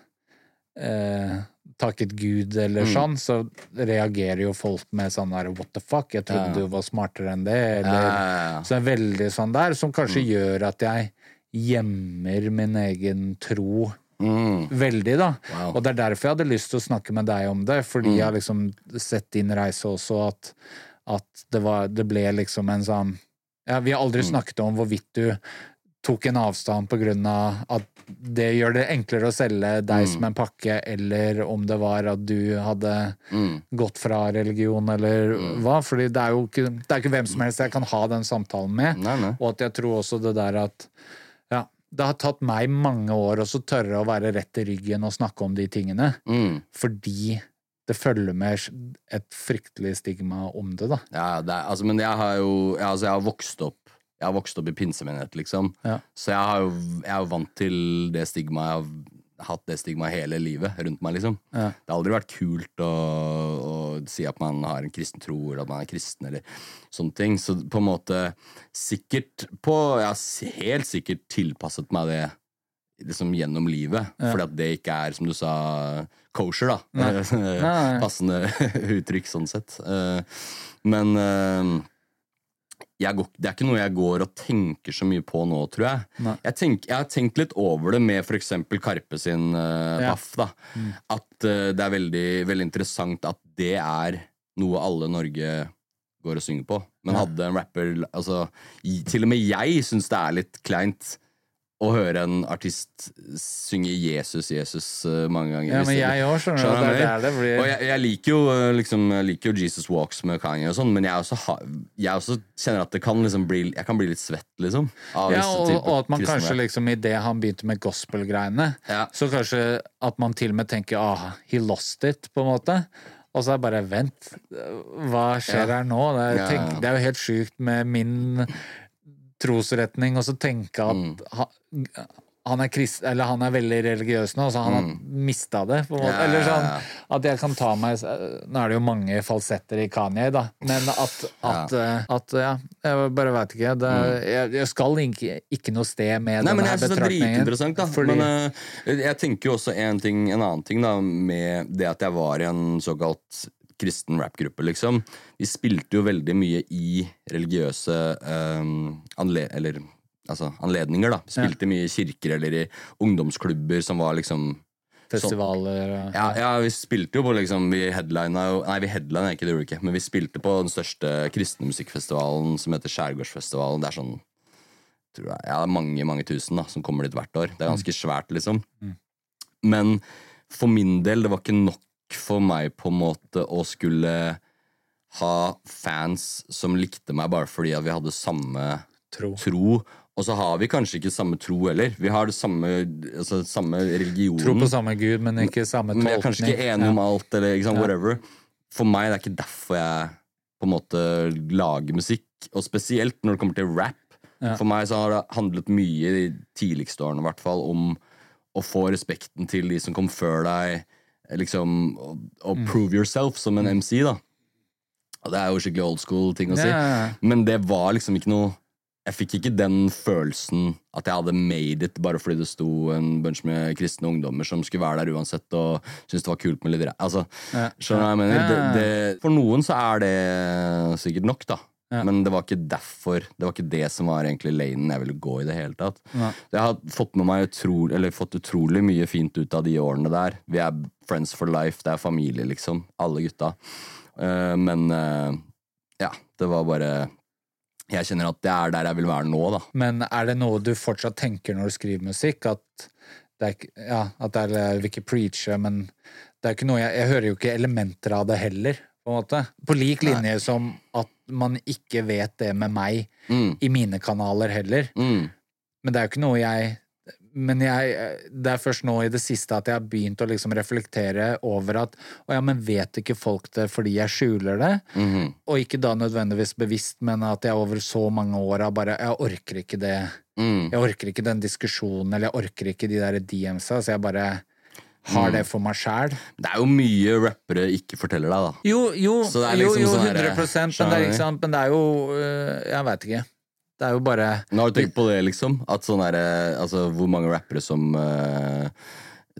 eh, takket Gud eller Mm. sånn, så reagerer jo folk med sånn der what the fuck, jeg trodde Ja. du var smartere enn det, eller ja. Så det er veldig sånn der, som kanskje Mm. gjør at jeg gjemmer min egen tro Mm. veldig, da. Wow. Og det er derfor jeg hadde lyst til å snakke med deg om det, fordi Mm. jeg har liksom sett din reise også, at, at det, var, det ble liksom en sånn ja, Vi har aldri Mm. snakket om hvorvidt du tok en avstand på grunn av at det gjør det enklere å selge deg Mm. som en pakke, eller om det var at du hadde Mm. gått fra religion, eller hva. Fordi det er jo ikke, det er ikke hvem som helst jeg kan ha den samtalen med. Nei, nei. Og at jeg tror også det der at ja, det har tatt meg mange år også tørre å være rett i ryggen og snakke om de tingene. Mm. Fordi det følger med et fryktelig stigma om det, da. Ja, det er, altså, men jeg har jo altså, jeg har vokst opp Jeg har vokst opp i pinsemenighet, liksom. Ja. Så jeg, har jo, jeg er jo vant til det stigmaet. Jeg har hatt det stigmaet hele livet rundt meg, liksom. Ja. Det har aldri vært kult å, å si at man har en kristen tro, eller at man er kristen, eller sånne ting. Så på en måte sikkert på Jeg har helt sikkert tilpasset meg det liksom gjennom livet. Fordi at det ikke er, som du sa, kosher, da. Nei. *laughs* Passende *laughs* uttrykk sånn sett. Eh, Men eh, går, det er ikke noe jeg går og tenker så mye på nå, tror jeg. Jeg, tenk, jeg har tenkt litt over det med f.eks. Karpe sin uh, Ja. Paff. Da. At uh, det er veldig, veldig interessant at det er noe alle Norge går og synger på. Men Ja. hadde en rapper altså, Til og med jeg syns det er litt kleint å høre en artist synge 'Jesus, Jesus' eh, mange ganger. Ja, men jeg òg, skjønner du. Det er der det blir og jeg, jeg liker jo eh, liksom, jeg liker jo Jesus Walks med Kanye og sånn, men jeg også, ha, jeg også kjenner at det kan liksom bli Jeg kan bli litt svett, liksom. Av Ja, og, og at man kanskje liksom idet han begynte med gospel-greiene, Ja. så kanskje at man til og med tenker ah, he lost it, på en måte. Og så er det bare vent, hva skjer Ja. her nå? Det er, Ja, tenk, det er jo helt sjukt med min trosretning, og så tenke at Mm. han, er krist, eller han er veldig religiøs nå, så han har mista det. På en. Mm. Ja, Eller sånn at jeg kan ta meg Nå er det jo mange falsetter i Kanye, da, men at, at, ja. at ja, jeg bare veit ikke. Det, jeg, jeg skal ikke, ikke noe sted med Mm. Nei, men denne jeg synes det er betraktningen. da. Fordi, Men uh, jeg tenker jo også en, ting, en annen ting, da, med det at jeg var i en såkalt kristen rappgruppe, liksom. Vi spilte jo veldig mye i religiøse eh, anle eller, altså, anledninger, da. Spilte mye i kirker eller i ungdomsklubber som var liksom festivaler og ja, ja, vi spilte jo på liksom Vi headlina jo Nei, vi headlina ikke, det gjorde vi ikke. Men vi spilte på den største kristne musikkfestivalen som heter Skjærgårdsfestivalen. Det er sånn tror jeg, ja, det er mange mange tusen da, som kommer dit hvert år. Det er ganske svært, liksom. Men for min del, det var ikke nok for meg på en måte å skulle ha fans som likte meg bare fordi at vi hadde samme tro. tro. Og så har vi kanskje ikke samme tro heller. Vi har det samme, altså, samme religionen. Tro på samme gud, men ikke samme Men tolkning. jeg er kanskje ikke enig om alt, eller liksom, Ja. whatever. For meg det er ikke derfor jeg på en måte lager musikk, og spesielt når det kommer til rap. Ja. For meg så har det handlet mye de tidligste årene i hvert fall om å få respekten til de som kom før deg, liksom, å, og Mm. prove yourself som en MC, da. Og det er jo skikkelig old school ting å si. Ja. Men det var liksom ikke noe Jeg fikk ikke den følelsen at jeg hadde made it bare fordi det sto en bunch med kristne ungdommer som skulle være der uansett og syntes det var kult med litt. Altså, skjønner du hva jeg mener? Det, det, for noen så er det sikkert nok, da. Ja. Men det var ikke derfor Det var ikke det som var egentlig lanen jeg ville gå i det hele tatt. Ja. Jeg har fått med meg utro, eller fått utrolig mye fint ut av de årene der. Vi er friends for life, det er familie, liksom. Alle gutta. Uh, men uh, ja, det var bare Jeg kjenner at det er der jeg vil være nå, da. Men er det noe du fortsatt tenker når du skriver musikk? At det er Ja, at det er Jeg vil ikke preache, men det er ikke noe jeg Jeg hører jo ikke elementer av det heller, på. På lik linje som at man ikke vet det med meg Mm, i mine kanaler heller. mm, Men det er jo ikke noe jeg men jeg, det er først nå i det siste at jeg har begynt å liksom reflektere over at å ja, men vet ikke folk det fordi jeg skjuler det? mhm, Og ikke da nødvendigvis bevisst, men at jeg over så mange år har bare Jeg orker ikke det. mm. Jeg orker ikke den diskusjonen, eller jeg orker ikke de der DMs-a, så jeg bare har det for meg sjæl. Det er jo mye rappere ikke forteller deg, da. Jo, jo, er jo, liksom jo sånn her, 100 men det, er, sant? men det er jo øh, Jeg veit ikke. Det er jo bare Nå har du tenkt på det, liksom? At sånn er altså, Hvor mange rappere som uh,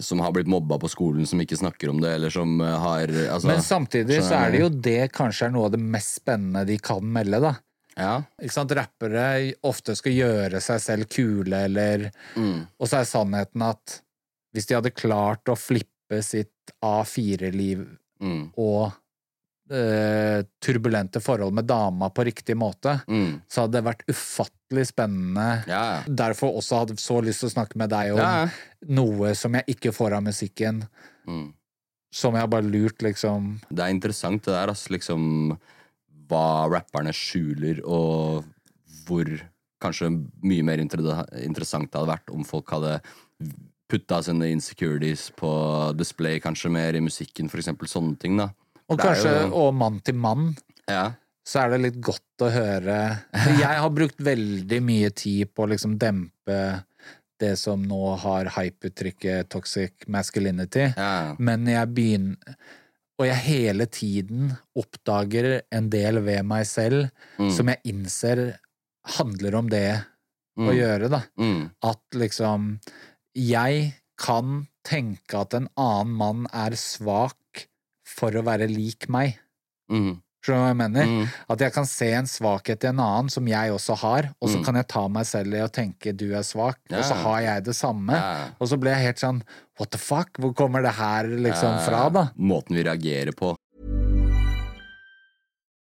Som har blitt mobba på skolen, som ikke snakker om det, eller som har altså, Men samtidig så er det jo det kanskje er noe av det mest spennende de kan melde, da. Ja. Ikke sant? Rappere ofte skal gjøre seg selv kule, eller Mm. Og så er sannheten at hvis de hadde klart å flippe sitt A4-liv Mm. og eh, turbulente forhold med dama på riktig måte, Mm. så hadde det vært ufattelig spennende. Ja. Derfor også hadde så lyst til å snakke med deg om Ja, noe som jeg ikke får av musikken, Mm. som jeg har bare lurt, liksom Det er interessant det der, altså, liksom Hva rapperne skjuler, og hvor kanskje mye mer inter interessant det hadde vært om folk hadde putta sine insecurities på display, kanskje mer i musikken, for eksempel sånne ting, da. Og Det kanskje, jo- og mann til mann, Ja. så er det litt godt å høre Jeg har brukt veldig mye tid på å liksom dempe det som nå har hype-uttrykket toxic masculinity. ja. Men jeg begynner og jeg hele tiden oppdager en del ved meg selv Mm. som jeg innser handler om det å Mm. gjøre, da. Mm. At liksom Jeg kan tenke at en annen mann er svak for å være lik meg. Mm. Skjønner du hva jeg mener? Mm. At jeg kan se en svakhet i en annen som jeg også har, og så Mm. kan jeg ta meg selv i å tenke du er svak, og så har jeg det samme. Yeah. Og så blir jeg helt sånn what the fuck, hvor kommer det her liksom fra, da? Måten vi reagerer på.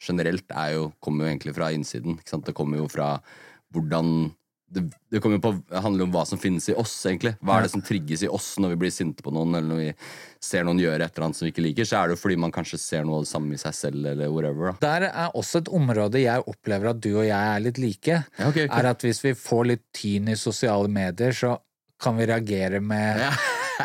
Generelt er jo, kommer jo egentlig fra innsiden. Ikke sant? Det kommer jo fra hvordan det, det på, handler om hva som finnes i oss, egentlig. Hva er det som trigges i oss når vi blir sinte på noen, eller når vi ser noen gjøre et eller annet som vi ikke liker, så er det jo fordi man kanskje ser noe av det samme i seg selv, eller whatever. da. Der er også et område jeg opplever at du og jeg er litt like. Ja, okay, okay. Er at hvis vi får litt tyn i sosiale medier, så kan vi reagere med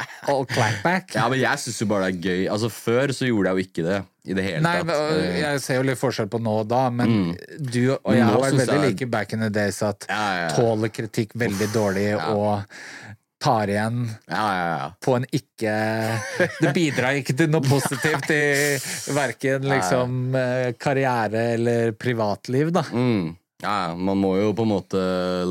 *laughs* og clapback. Ja, men jeg syns jo bare det er gøy. Altså, Før så gjorde jeg jo ikke det i det hele Nei, tatt. men, Eh, jeg ser jo litt forskjell på nå og da, men du og jeg har vært veldig jeg- like back in the days at Ja, ja, ja. tåler kritikk veldig dårlig og tar igjen Ja, ja, ja. på en ikke Det bidrar ikke til noe *laughs* positivt i verken liksom eh, karriere eller privatliv, da. Mm. Ja, man må jo på en måte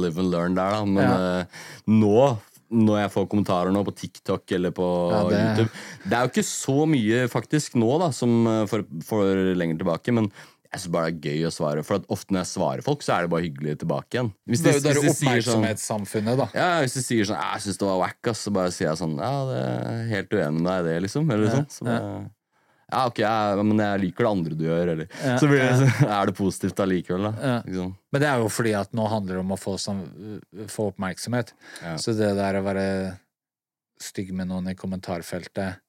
live and learn der, da. Men eh, nå, når jeg får kommentarer nå på TikTok eller på Ja, det- YouTube Det er jo ikke så mye faktisk nå da som eh, for, for lenger tilbake, men jeg syns bare det er gøy å svare. For ofte når jeg svarer folk, så er det bare hyggelig tilbake igjen. Hvis Det er jo oppmerksomhetssamfunnet, sånn- da. ja, Hvis de sier sånn 'Jeg syns det var wack', så bare sier jeg sånn 'Ja, det er helt uenig med deg i det', liksom. Eller sånn. Så bare, ja, ok, jeg, men jeg liker det andre du gjør, eller Så blir det, så er det positivt allikevel, da. Ja. Men det er jo fordi at nå handler det om å få, sånn, få oppmerksomhet. Ja. Så det der å være stygg med noen i kommentarfeltet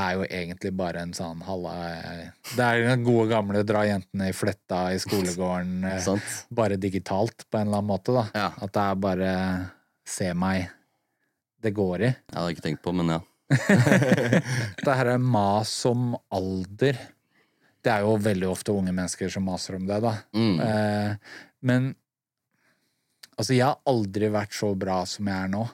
er jo egentlig bare en sånn halla Det er den gode gamle dra jentene i fletta i skolegården, *laughs* eh, bare digitalt på en eller annen måte, da. Ja. At det er bare se meg det går i. Jeg hadde ikke tenkt på, men ja. *laughs* Det her er mas om alder. Det er jo veldig ofte unge mennesker som maser om det, da. Mm. Eh, men altså, jeg har aldri vært så bra som jeg er nå.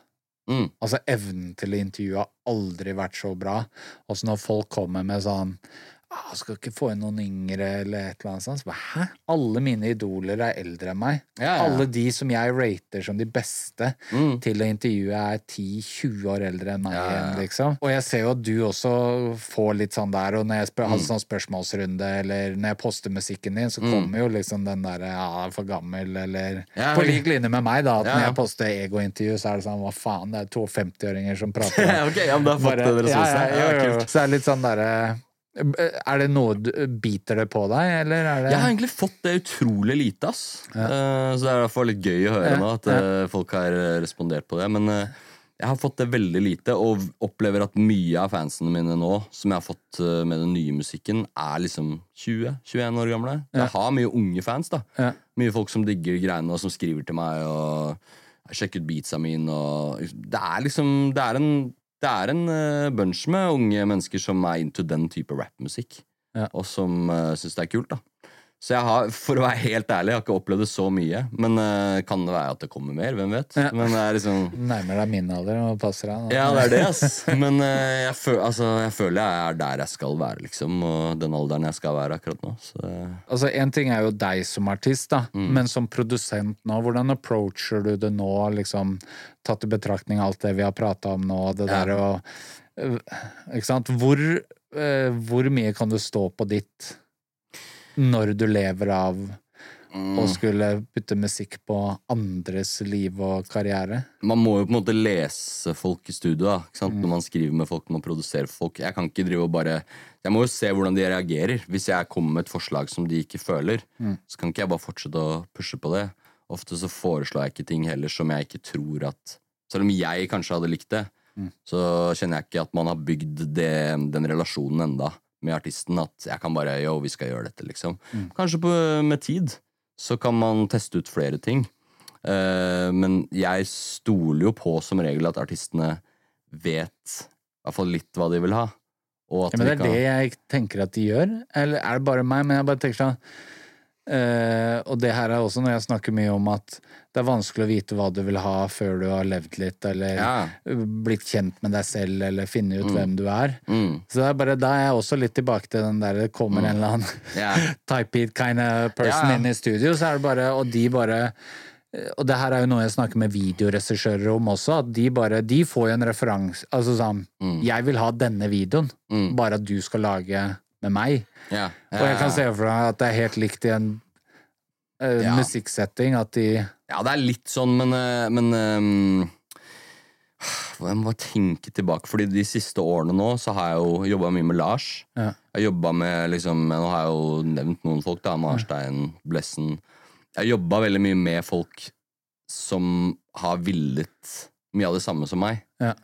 Mm. Altså, evnen til å intervjue har aldri vært så bra. altså når folk kommer med sånn ah, skal ikke få inn noen yngre, eller et eller annet sånt. Så bare, Hæ? Alle mine idoler er eldre enn meg. Ja, ja. Alle de som jeg rater som de beste Mm. til å intervjue, er 10-20 år eldre enn meg Ja, igjen, liksom. Og jeg ser jo at du også får litt sånn der, og når jeg spør, Mm. har sånn spørsmålsrunde, eller når jeg poster musikken din, så kommer jo liksom den derre ja, for gammel, eller På lik linje med meg, da, at når jeg poster egointervju, så er det sånn hva faen, det er to 50-åringer som prater. *laughs* ok, ja, men da har fått Bare- det dere ja, ja, jo, jo. Så det er litt sånn derre Er det noe du Biter det på deg, eller er det Jeg har egentlig fått det utrolig lite, ass. Ja. så det er i hvert fall litt gøy å høre Ja, nå at ja. folk har eh, respondert på det. Men eh, jeg har fått det veldig lite, og opplever at mye av fansene mine nå, som jeg har fått eh, med den nye musikken, er liksom 20-21 år gamle. Jeg har mye unge fans, da. Mye folk som digger greiene, og som skriver til meg og sjekker ut beatsa mine. Og det er liksom Det er en, det er en eh, bunch med unge mennesker som er into den type rappmusikk, Ja. og som uh, syns det er kult, da. Så jeg har, for å være helt ærlig, jeg har ikke opplevd det så mye. Men uh, kan det være at det kommer mer? Hvem vet? Ja. Men det er liksom Nærmer deg min alder og passer deg. Ja, det er det, ass. Men uh, jeg, føl, altså, jeg føler jeg er der jeg skal være, liksom. Og den alderen jeg skal være akkurat nå. Så Altså, En ting er jo deg som artist, da, Mm. men som produsent nå, hvordan approacher du det nå, liksom, tatt i betraktning alt det vi har prata om nå, det Ja. der å øh, Ikke sant? Hvor, uh, hvor mye kan du stå på ditt når du lever av Mm. å skulle putte musikk på andres liv og karriere? Man må jo på en måte lese folk i studio da, Mm. når man skriver med folk, når man produserer folk. Jeg kan ikke drive og bare Jeg må jo se hvordan de reagerer. Hvis jeg kommer med et forslag som de ikke føler, Mm. så kan ikke jeg bare fortsette å pushe på det. Ofte så foreslår jeg ikke ting heller som jeg ikke tror at Selv om jeg kanskje hadde likt det, Mm. så kjenner jeg ikke at man har bygd det, den relasjonen enda med artisten. At jeg kan bare Yo, vi skal gjøre dette, liksom. Mm. Kanskje på, med tid så kan man teste ut flere ting. Uh, men jeg stoler jo på som regel at artistene vet i hvert fall litt hva de vil ha. Ja, men det er kan- det jeg tenker at de gjør. Eller er det bare meg? Men jeg bare tenker sånn eh, Og det her er også når jeg snakker mye om at det er vanskelig å vite hva du vil ha før du har levd litt, eller Ja. blitt kjent med deg selv, eller finne ut hvem du er. Mm. Så det er bare, da er jeg også litt tilbake til den der det kommer en eller annen yeah. *laughs* type it kind of person ja. inn i studio, så er det bare Og de bare og det her er jo noe jeg snakker med videoregissører om også, at de bare De får jo en referanse Altså sånn Mm. Jeg vil ha denne videoen, Mm. bare at du skal lage med meg. Ja. Og jeg kan se for meg at det er helt likt i en uh, Ja. musikksetting, at de Ja, det er litt sånn, men, eh, men um, Jeg må bare tenke tilbake, Fordi de siste årene nå så har jeg jo jobba mye med Lars. Ja. Jeg har jobbet med liksom, Nå har jeg jo nevnt noen folk, da. Marstein, Blessen. Jeg har jobba veldig mye med folk som har villet mye av det samme som meg. Ja.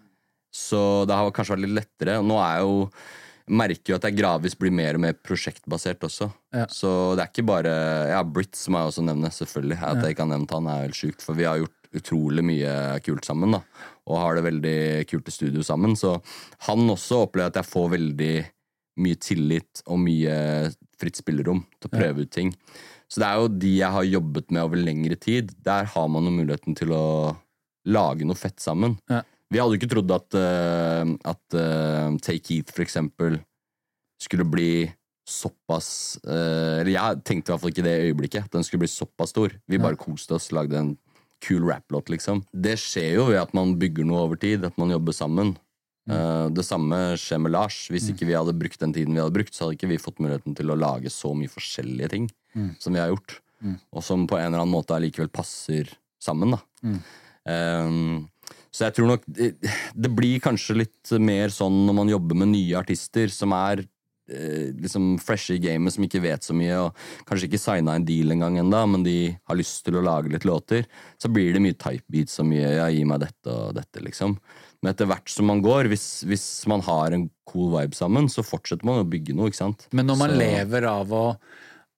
Så det har kanskje vært litt lettere. Nå er jeg jo merker jo at jeg gradvis blir mer og mer prosjektbasert også. Ja. Så det er ikke bare Ja, Britt, må jeg også nevne, selvfølgelig. At jeg ikke har nevnt han, er helt sjukt. For vi har gjort utrolig mye kult sammen, da. Og har det veldig kult i studio sammen. Så han også opplever at jeg får veldig mye tillit og mye fritt spillerom til å prøve ut ting. Så det er jo de jeg har jobbet med over lengre tid. Der har man jo muligheten til å lage noe fett sammen. Ja. Vi hadde jo ikke trodd at, uh, at uh, Take Heath, for eksempel, skulle bli såpass uh, Eller jeg tenkte i hvert fall ikke det i øyeblikket, at den skulle bli såpass stor. Vi bare koste oss, lagde en kul rap-låt, liksom. Det skjer jo ved at man bygger noe over tid, at man jobber sammen. Uh, det samme skjer med Lars. Hvis ikke vi hadde brukt den tiden vi hadde brukt, så hadde ikke vi fått muligheten til å lage så mye forskjellige ting som vi har gjort. Og som på en eller annen måte allikevel passer sammen, da. Um, så jeg tror nok det, det blir kanskje litt mer sånn når man jobber med nye artister som er eh, liksom freshe i gamet, som ikke vet så mye, og kanskje ikke signa en deal engang ennå, men de har lyst til å lage litt låter, så blir det mye type beats og mye 'ja, gi meg dette og dette', liksom. Men etter hvert som man går, hvis, hvis man har en cool vibe sammen, så fortsetter man å bygge noe, ikke sant? Men når man Så- lever av å,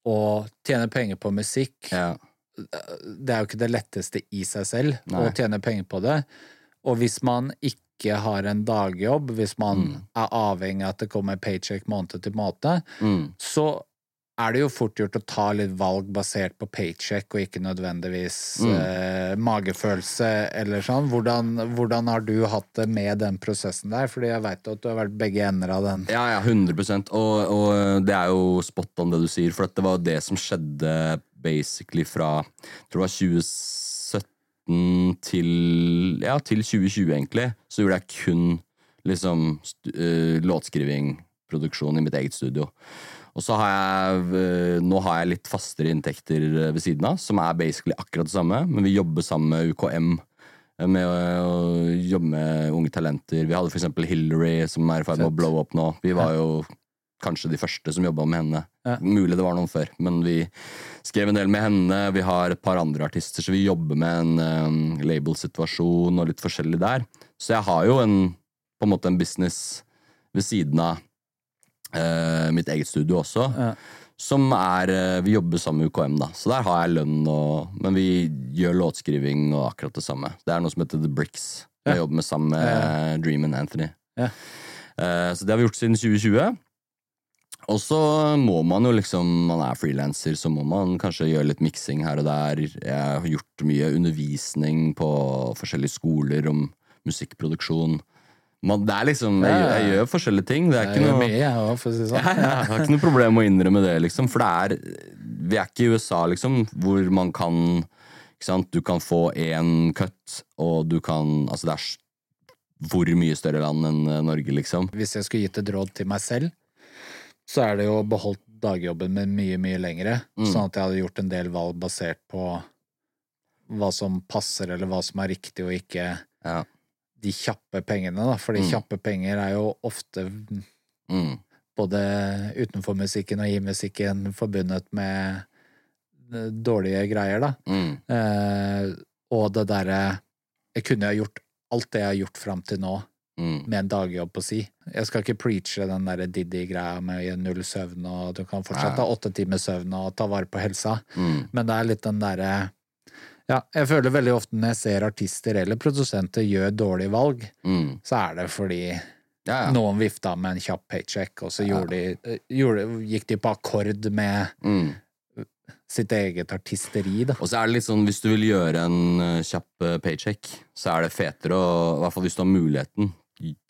å tjene penger på musikk, Ja. det er jo ikke det letteste i seg selv Nei. å tjene penger på det. Og hvis man ikke har en dagjobb, hvis man Mm. er avhengig av at det kommer paycheck måned til måned, Mm. så er det jo fort gjort å ta litt valg basert på paycheck og ikke nødvendigvis eh, magefølelse eller sånn. Hvordan, hvordan har du hatt det med den prosessen der? Fordi jeg veit at du har vært begge ender av den. Ja, ja, 100% og, og det er jo spot on det du sier, for det var det som skjedde basically fra jeg tror det var 2017 til, ja, til 2020, egentlig. Så gjorde jeg kun liksom uh, låtskriving, produksjon i mitt eget studio. Og så har jeg Nå har jeg litt fastere inntekter eh, ved siden av, som er basically akkurat det samme, men vi jobber sammen med UKM eh, med å, jobbe med unge talenter. Vi hadde eksempel Hillary, som er i ferd med å blow up nå. Vi var jo kanskje de første som jobba med henne. Ja. Mulig det var noen før, men vi skrev en del med henne. Vi har et par andre artister, så vi jobber med en um, label-situasjon og litt forskjellig der. Så jeg har jo en, på en måte en business ved siden av uh, mitt eget studio også. Ja. Som er eh, Vi jobber sammen med UKM, da. Så der har jeg lønn og Men vi gjør låtskriving og akkurat det samme. Det er noe som heter The Bricks. Jeg jobber med sammen med Dream and Anthony. Ja. Eh, så det har vi gjort siden 2020. Og så må man jo liksom Man er frilanser, så må man kanskje gjøre litt miksing her og der. Jeg har gjort mye undervisning på forskjellige skoler om musikkproduksjon. Man, det er liksom Jeg, jeg gjør forskjellige ting. Det er ikke noe jeg sånn. jeg har ikke noe problem med å innrømme det, liksom. For det er Vi er ikke i USA, liksom, hvor man kan ikke sant? Du kan få én cut, og du kan Altså, det er hvor mye større land enn eh, Norge, liksom. Hvis jeg skulle gitt et råd til meg selv, så er det jo beholdt dagjobben min mye, mye lengre. Mm. Sånn at jeg hadde gjort en del valg basert på hva som passer, eller hva som er riktig og ikke Ja. de kjappe pengene, da. Fordi Mm. kjappe penger er jo ofte Mm. både utenfor musikken og i musikken forbundet med eh, dårlige greier, da. Mm. Eh, og det derre Jeg kunne ha gjort alt det jeg har gjort fram til nå, Mm. med en dagjobb på si. Jeg skal ikke preache den der Diddy-greia med null søvn, og du kan fortsatt ha åtte timers søvn og ta vare på helsa, Mm. men det er litt den derre Ja, jeg føler veldig ofte når jeg ser artister eller produsenter gjør dårlige valg, Mm. så er det fordi Ja, ja. noen vifta med en kjapp paycheck, og så gjorde de, eh, gjorde, gikk de på akkord med Mm. sitt eget artisteri, da. Og så er det litt sånn, hvis du vil gjøre en eh, kjapp eh, paycheck, så er det fetere å I hvert fall hvis du har muligheten.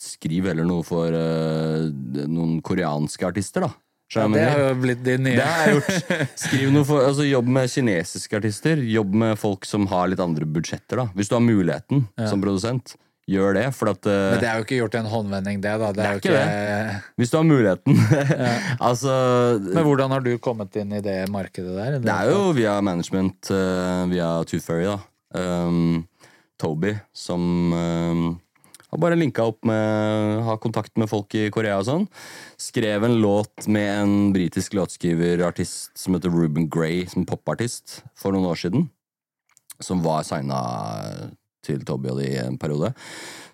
Skriv heller noe for uh, noen koreanske artister, da. Ja, det har jo blitt de nye. Det har jeg gjort. *laughs* Skriv noe for, altså Jobb med kinesiske artister. Jobb med folk som har litt andre budsjetter. da Hvis du har muligheten som produsent, gjør det. For at eh, Men det er jo ikke gjort i en håndvending, det, da. Det er, er jo ikke det. Hvis du har muligheten *laughs* *laughs* Altså Men hvordan har du kommet inn i det markedet der? Det er jo via management, eh, via Tooth Fairy, da. Um, Toby, som um, har bare linka opp med Ha kontakt med folk i Korea og sånn. Skrev en låt med en britisk låtskriverartist som heter Ruben Gray, som popartist, for noen år siden. Som var signa til Toby og de i en periode.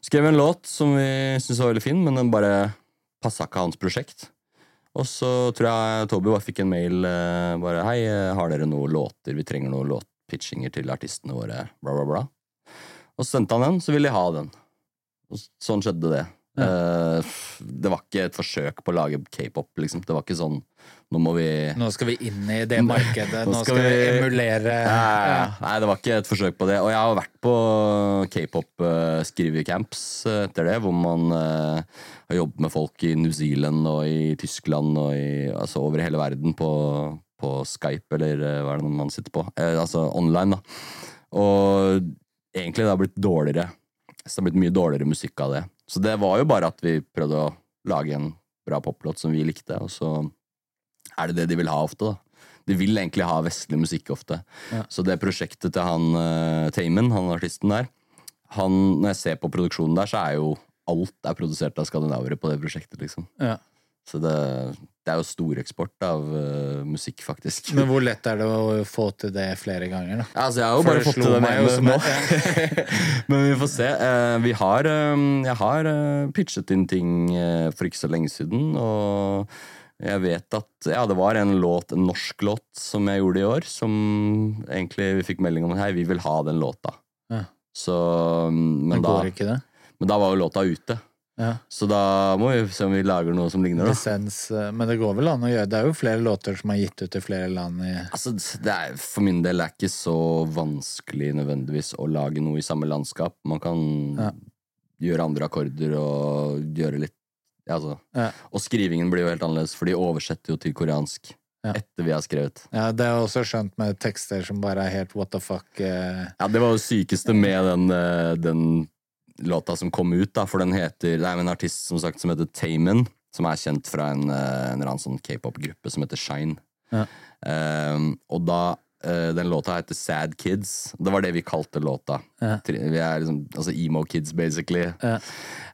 Skrev en låt som vi syntes var veldig fin, men den bare passa ikke hans prosjekt. Og så tror jeg Toby bare fikk en mail eh, bare Hei, eh, har dere noen låter? Vi trenger noen låtpitchinger til artistene våre. Bla, bla, bla. Og så sendte han den, så ville de ha den. Og sånn skjedde det. Eh, det var ikke et forsøk på å lage k-pop, liksom. Det var ikke sånn Nå må vi Nå skal vi inn i det markedet, *laughs* Nå nå skal skal vi vi- emulere ja, ja, ja. Nei, det var ikke et forsøk på det. Og jeg har vært på k-pop-skrivecamps etter det, hvor man uh, har jobbet med folk i New Zealand og i Tyskland og i, altså over hele verden på, på Skype, eller uh, hva er det man sitter på? Eh, altså online, da. Og egentlig det har blitt dårligere. Så det har blitt mye dårligere musikk av det. Så det var jo bare at vi prøvde å lage en bra poplåt som vi likte, og så er det det de vil ha ofte, da. De vil egentlig ha vestlig musikk ofte. Så det prosjektet til han uh, Tamen, han artisten der han, Når jeg ser på produksjonen der, så er jo alt er produsert av skandinavere på det prosjektet, liksom. Ja. Så det, det er jo storeksport av uh, musikk, faktisk. Men hvor lett er det å få til det flere ganger, da? Altså, jeg har jo For bare fått til den meg jo ene nå. *laughs* Men vi får se. Uh, Vi har, eh, jeg har uh, pitchet inn ting for ikke så lenge siden, og jeg vet at Ja, det var en låt, en norsk låt, som jeg gjorde i år, som egentlig vi fikk melding om Hei, vi vil ha den låta. Ja. Så Men, Men går da, ikke det? men da var jo låta ute. Ja. Så da må vi se om vi lager noe som ligner. Da. Lisens, eh, men det går vel an å gjøre Det er jo flere låter som er gitt ut i flere land i Altså, det er, for min del er det ikke så vanskelig nødvendigvis å lage noe i samme landskap. Man kan Ja. gjøre andre akkorder og gjøre litt altså. Ja. Og skrivingen blir jo helt annerledes, for de oversetter jo til koreansk Ja. etter vi har skrevet. Ja, det jeg også skjønt med tekster som bare er helt what the fuck. Eh. Ja, det var jo sykeste med den, eh, den låta som kom ut, da, for den heter Det er en artist som sagt som heter Tamen, som er kjent fra en, eh, en eller annen sånn k-pop-gruppe som heter Shine. Ja. Um, og da uh, Den låta heter Sad Kids. Det var det vi kalte låta. Ja. Vi er liksom altså emo kids, basically. Ja.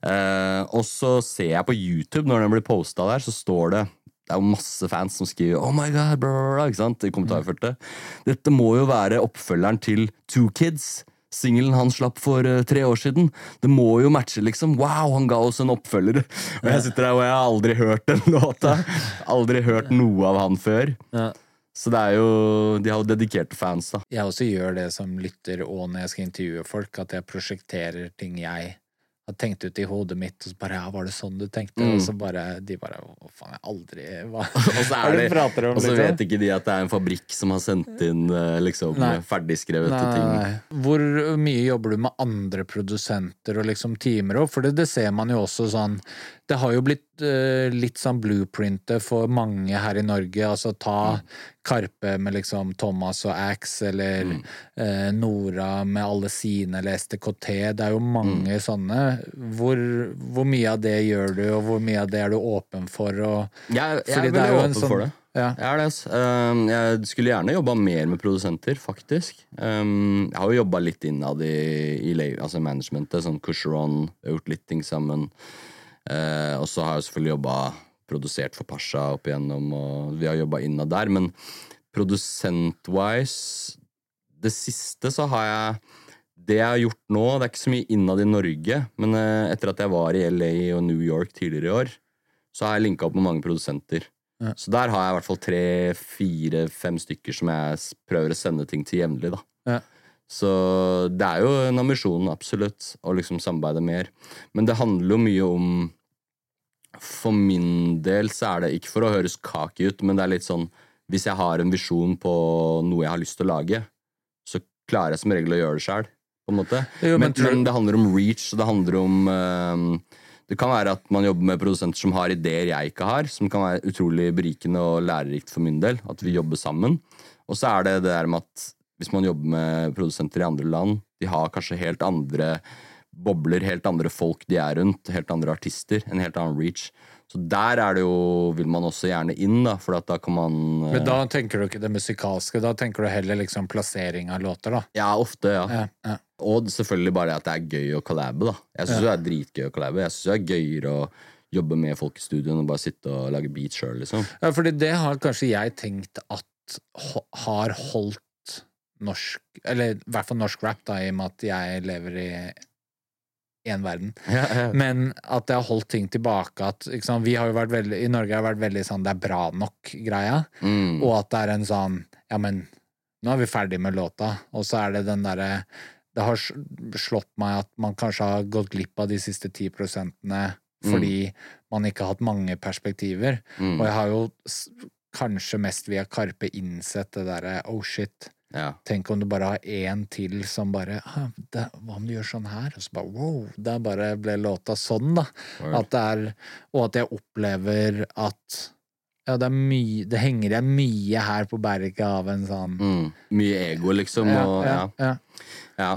Uh, og så ser jeg på YouTube, når den blir posta der, så står det det er jo masse fans som skriver 'Oh my God', bla, bla, bla, ikke sant? i kommentarfeltet. Dette må jo være oppfølgeren til Two Kids. Singelen han slapp for eh, tre år siden. Det må jo matche, liksom. Wow, han ga oss en oppfølger. Og jeg sitter der og jeg har aldri hørt den *laughs* låta. Aldri hørt noe av han før. Ja. Så det er jo De har jo dedikerte fans, da. Jeg også gjør det som lytter og når jeg skal intervjue folk, at jeg prosjekterer ting jeg har tenkt ut i hodet mitt, og så bare ja, var det sånn du tenkte? Mm. Og så bare de bare Å, faen, jeg aldri hva, *laughs* Og så, er *laughs* det om? og så liksom? vet ikke de at det er en fabrikk som har sendt inn eh, liksom Nei. ferdigskrevete Nei, ting. nei. Hvor mye jobber du med andre produsenter og liksom timer òg? For det, det ser man jo også sånn Det har jo blitt litt sånn blueprintet for mange her i Norge. Altså ta Karpe med liksom Thomas og Axe, eller eh, Nora med alle sine, eller STKT. Det er jo mange sånne. Hvor, hvor mye av det gjør du, og hvor mye av det er du åpen for? Og, Jeg, jeg er det er veldig jo en åpen sånn- for det. ja. Jeg er det, altså. Jeg skulle gjerne jobba mer med produsenter, faktisk. Um, jeg har jo jobba litt innad i, i altså managementet, sånn Cushron, gjort litt ting sammen. Eh, og så har jeg selvfølgelig jobba produsert for Pasha opp igjennom, og vi har jobba innad der. Men produsent-wise Det siste så har jeg Det jeg har gjort nå, det er ikke så mye innad i Norge, men eh, etter at jeg var i LA og New York tidligere i år, så har jeg linka opp med mange produsenter. Ja. Så der har jeg i hvert fall tre, fire, fem stykker som jeg prøver å sende ting til jevnlig, da. Ja. Så det er jo en ambisjon, absolutt, å liksom samarbeide mer. Men det handler jo mye om For min del så er det ikke for å høres kaki ut, men det er litt sånn Hvis jeg har en visjon på noe jeg har lyst til å lage, så klarer jeg som regel å gjøre det sjæl. Men men, men det handler om reach, det handler om uh, det kan være at man jobber med produsenter som har ideer jeg ikke har, som kan være utrolig berikende og lærerikt for min del. At vi jobber sammen. Og så er det det der med at hvis man jobber med produsenter i andre land, de har kanskje helt andre bobler, helt andre folk de er rundt, helt andre artister, en helt annen reach. Så der er det jo, vil man også gjerne inn, da, for at da kan man eh, Men da tenker du ikke det musikalske, da tenker du heller liksom plassering av låter, da. Ja, ofte, ja. Ja, ja. Og selvfølgelig bare at det er gøy å collabe, da. Jeg syns Ja. det er dritgøy å collabe. Jeg syns det er gøyere å jobbe med folk i studio enn å bare sitte og lage beat sjøl, liksom. Ja, fordi det har kanskje jeg tenkt at har holdt norsk Eller i hvert fall norsk rap, da, i og med at jeg lever i én verden. *laughs* Men at det har holdt ting tilbake. At, sant, vi har jo vært veldig, I Norge har det vært veldig sånn 'det er bra nok'-greia. Mm. Og at det er en sånn Ja, men nå er vi ferdig med låta. Og så er det den derre Det har slått meg at man kanskje har gått glipp av de siste ti prosentene fordi man ikke har hatt mange perspektiver. Mm. Og jeg har jo kanskje mest via Karpe innsett det derre oh shit. Ja. Tenk om du bare har én til som bare «Ah, det, Hva om du gjør sånn her? Og så bare wow, der bare ble låta sånn, da. At det er Og at jeg opplever at ja, det er mye Det henger igjen mye her på berget av en sånn Mm. Mye ego, liksom. ja, og, ja, ja.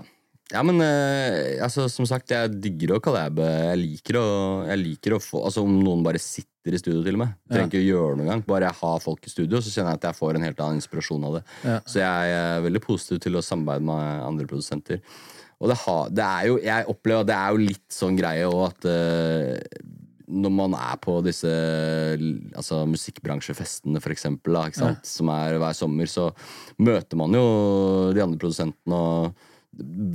Ja. men eh, altså, som sagt, jeg digger å collabe. Jeg liker å, jeg liker å få Altså Om noen bare sitter i studio, til og med. Trenger ikke å gjøre noe engang. Bare jeg har folk i studio, så kjenner jeg at jeg får en helt annen inspirasjon av det. Ja. Så jeg er veldig positiv til å samarbeide med andre produsenter. Og det, har, det er jo Jeg opplever at det er jo litt sånn greie òg at uh, når man er på disse altså, musikkbransjefestene, for eksempel, da, sant? som er hver sommer, så møter man jo de andre produsentene og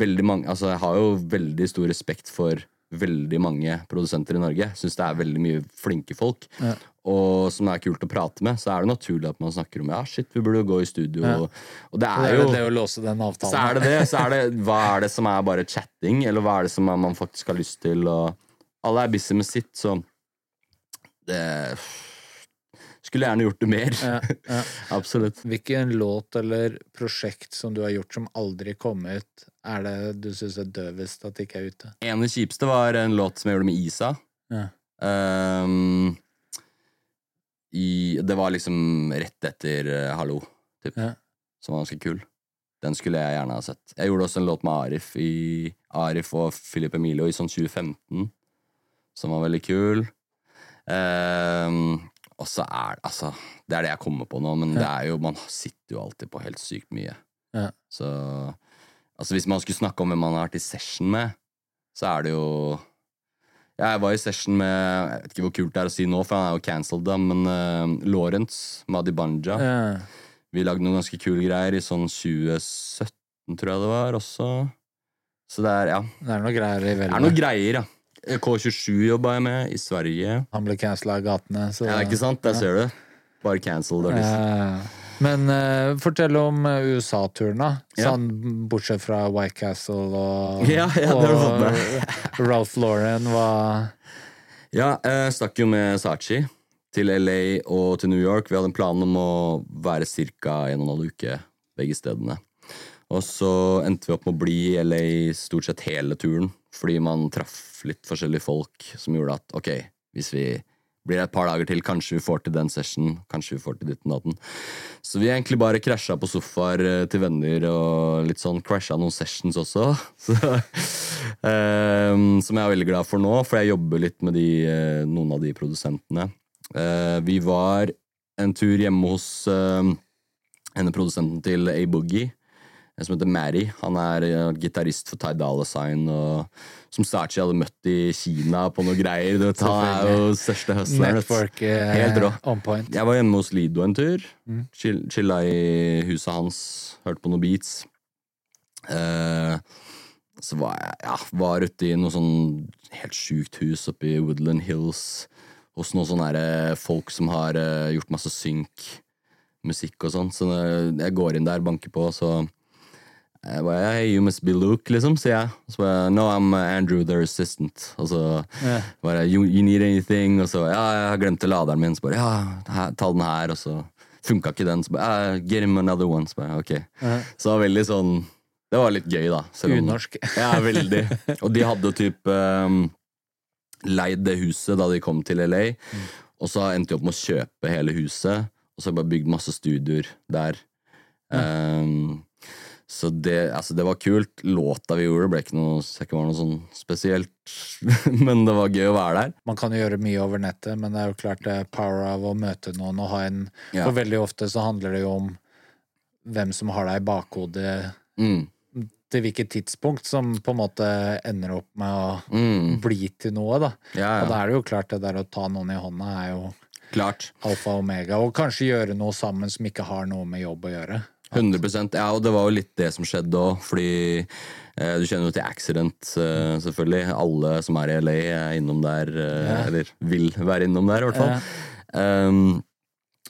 veldig mange Altså, jeg har jo veldig stor respekt for veldig mange produsenter i Norge. Syns det er veldig mye flinke folk. Ja. Og som er kult å prate med, så er det naturlig at man snakker om ja, shit, vi burde jo gå i studio. Ja. Og, og det Det er er jo det å låse den avtalen. så er det det. Så er det, hva er det som er bare chatting, eller hva er det som er, man faktisk har lyst til Og alle er busy med sitt, så det Skulle gjerne gjort det mer. Ja, ja. *laughs* Absolutt. Hvilken låt eller prosjekt som du har gjort som aldri kom ut, er det du syns er døvest at ikke er ute? En av de kjipeste var en låt som jeg gjorde med Isa. Ja. Um, i, det var liksom rett etter uh, Hallo, typ. Ja. Som var ganske kul. Den skulle jeg gjerne ha sett. Jeg gjorde også en låt med Arif i Arif og Philip Emilio i sånn 2015, som var veldig kul. Um, og så er det altså Det er det jeg kommer på nå, men det er jo Man sitter jo alltid på helt sykt mye. Ja. Så Altså, hvis man skulle snakke om hvem man har vært i session med, så er det jo ja, Jeg var i session med Jeg vet ikke hvor kult det er å si nå, for han er jo cancelled, men uh, Lawrence Madibanja. Yeah. Vi lagde noen ganske kule greier i sånn 2017, tror jeg det var, også. Så det er, ja. Det er noen greier i Det er noen greier, ja. K27 jobba jeg med i Sverige. Han ble cancella av gatene. Så, Ja, ikke sant? Der ser du. Bare cancelled artist. Ja. Men uh, fortell om eh, USA-turen, da. Ja. Sånn, bortsett fra White Castle og, Ja, ja, og *laughs* Ralph Lauren var Ja, jeg stakk jo med Sachi til LA og til New York. Vi hadde en plan om å være ca. en og en halv uke begge stedene. Og så endte vi opp med å bli i LA stort sett hele turen, fordi man traff litt forskjellige folk som gjorde at ok, hvis vi blir det et par dager til, kanskje vi får til den session, kanskje vi får til ditten datten. Så vi egentlig bare krasja på sofaer eh, til venner og litt sånn crasha noen sessions også. *laughs* Så, um, som jeg er veldig glad for nå, for jeg jobber litt med de, eh, noen av de produsentene. Uh, vi var en tur hjemme hos uh, henne produsenten til A Eh, som heter Mary. Han er uh, gitarist for Ty Dolla Sign, og som Sachi hadde møtt i Kina på noe greier. Du vet, han er jo største hustleren. network eh, Helt rå. on point. Jeg var hjemme hos Lido en tur. Mm. Chill, chilla i huset hans, hørte på noen beats. Uh, så var jeg ja, var ute i noe sånn helt sjukt hus oppe i Woodland Hills. Hos noen sånne folk som har gjort masse synk, musikk og sånn. Så jeg går inn der, banker på, så jeg bare, hey, you must be Luke, liksom, sier jeg. Så bare, no, I'm Andrew, their assistant. Og så yeah. bare, you, you need anything? Og så, ja, jeg har glemt laderen min. Så bare, ja, ta den her. Og så funka ikke den. Så bare, ja, get him another one. Så bare, ok. Ja. Så det var veldig sånn, det var litt gøy da. Unorsk. *laughs* Ja, veldig. Og de hadde typ um, leid det huset da de kom til LA, og så endte de opp med å kjøpe hele huset, og så har de bare bygd masse studioer der. Um, så det, altså det var kult. Låta vi gjorde, ble ikke noe, ikke var noe sånn spesielt, *laughs* men det var gøy å være der. Man kan jo gjøre mye over nettet, men det er jo klart det er power av å møte noen og ha en Ja. For veldig ofte så handler det jo om hvem som har deg i bakhodet Mm, til hvilket tidspunkt, som på en måte ender opp med å mm, bli til noe, da. ja, Og da er det jo klart det der å ta noen i hånda er jo Klart. alfa og omega, og kanskje gjøre noe sammen som ikke har noe med jobb å gjøre. 100% Ja, og det var jo litt det som skjedde òg, fordi eh, du kjenner jo til Accident, eh, selvfølgelig. Alle som er i LA, er innom der, eh, Ja. eller vil være innom der, i hvert fall. Um,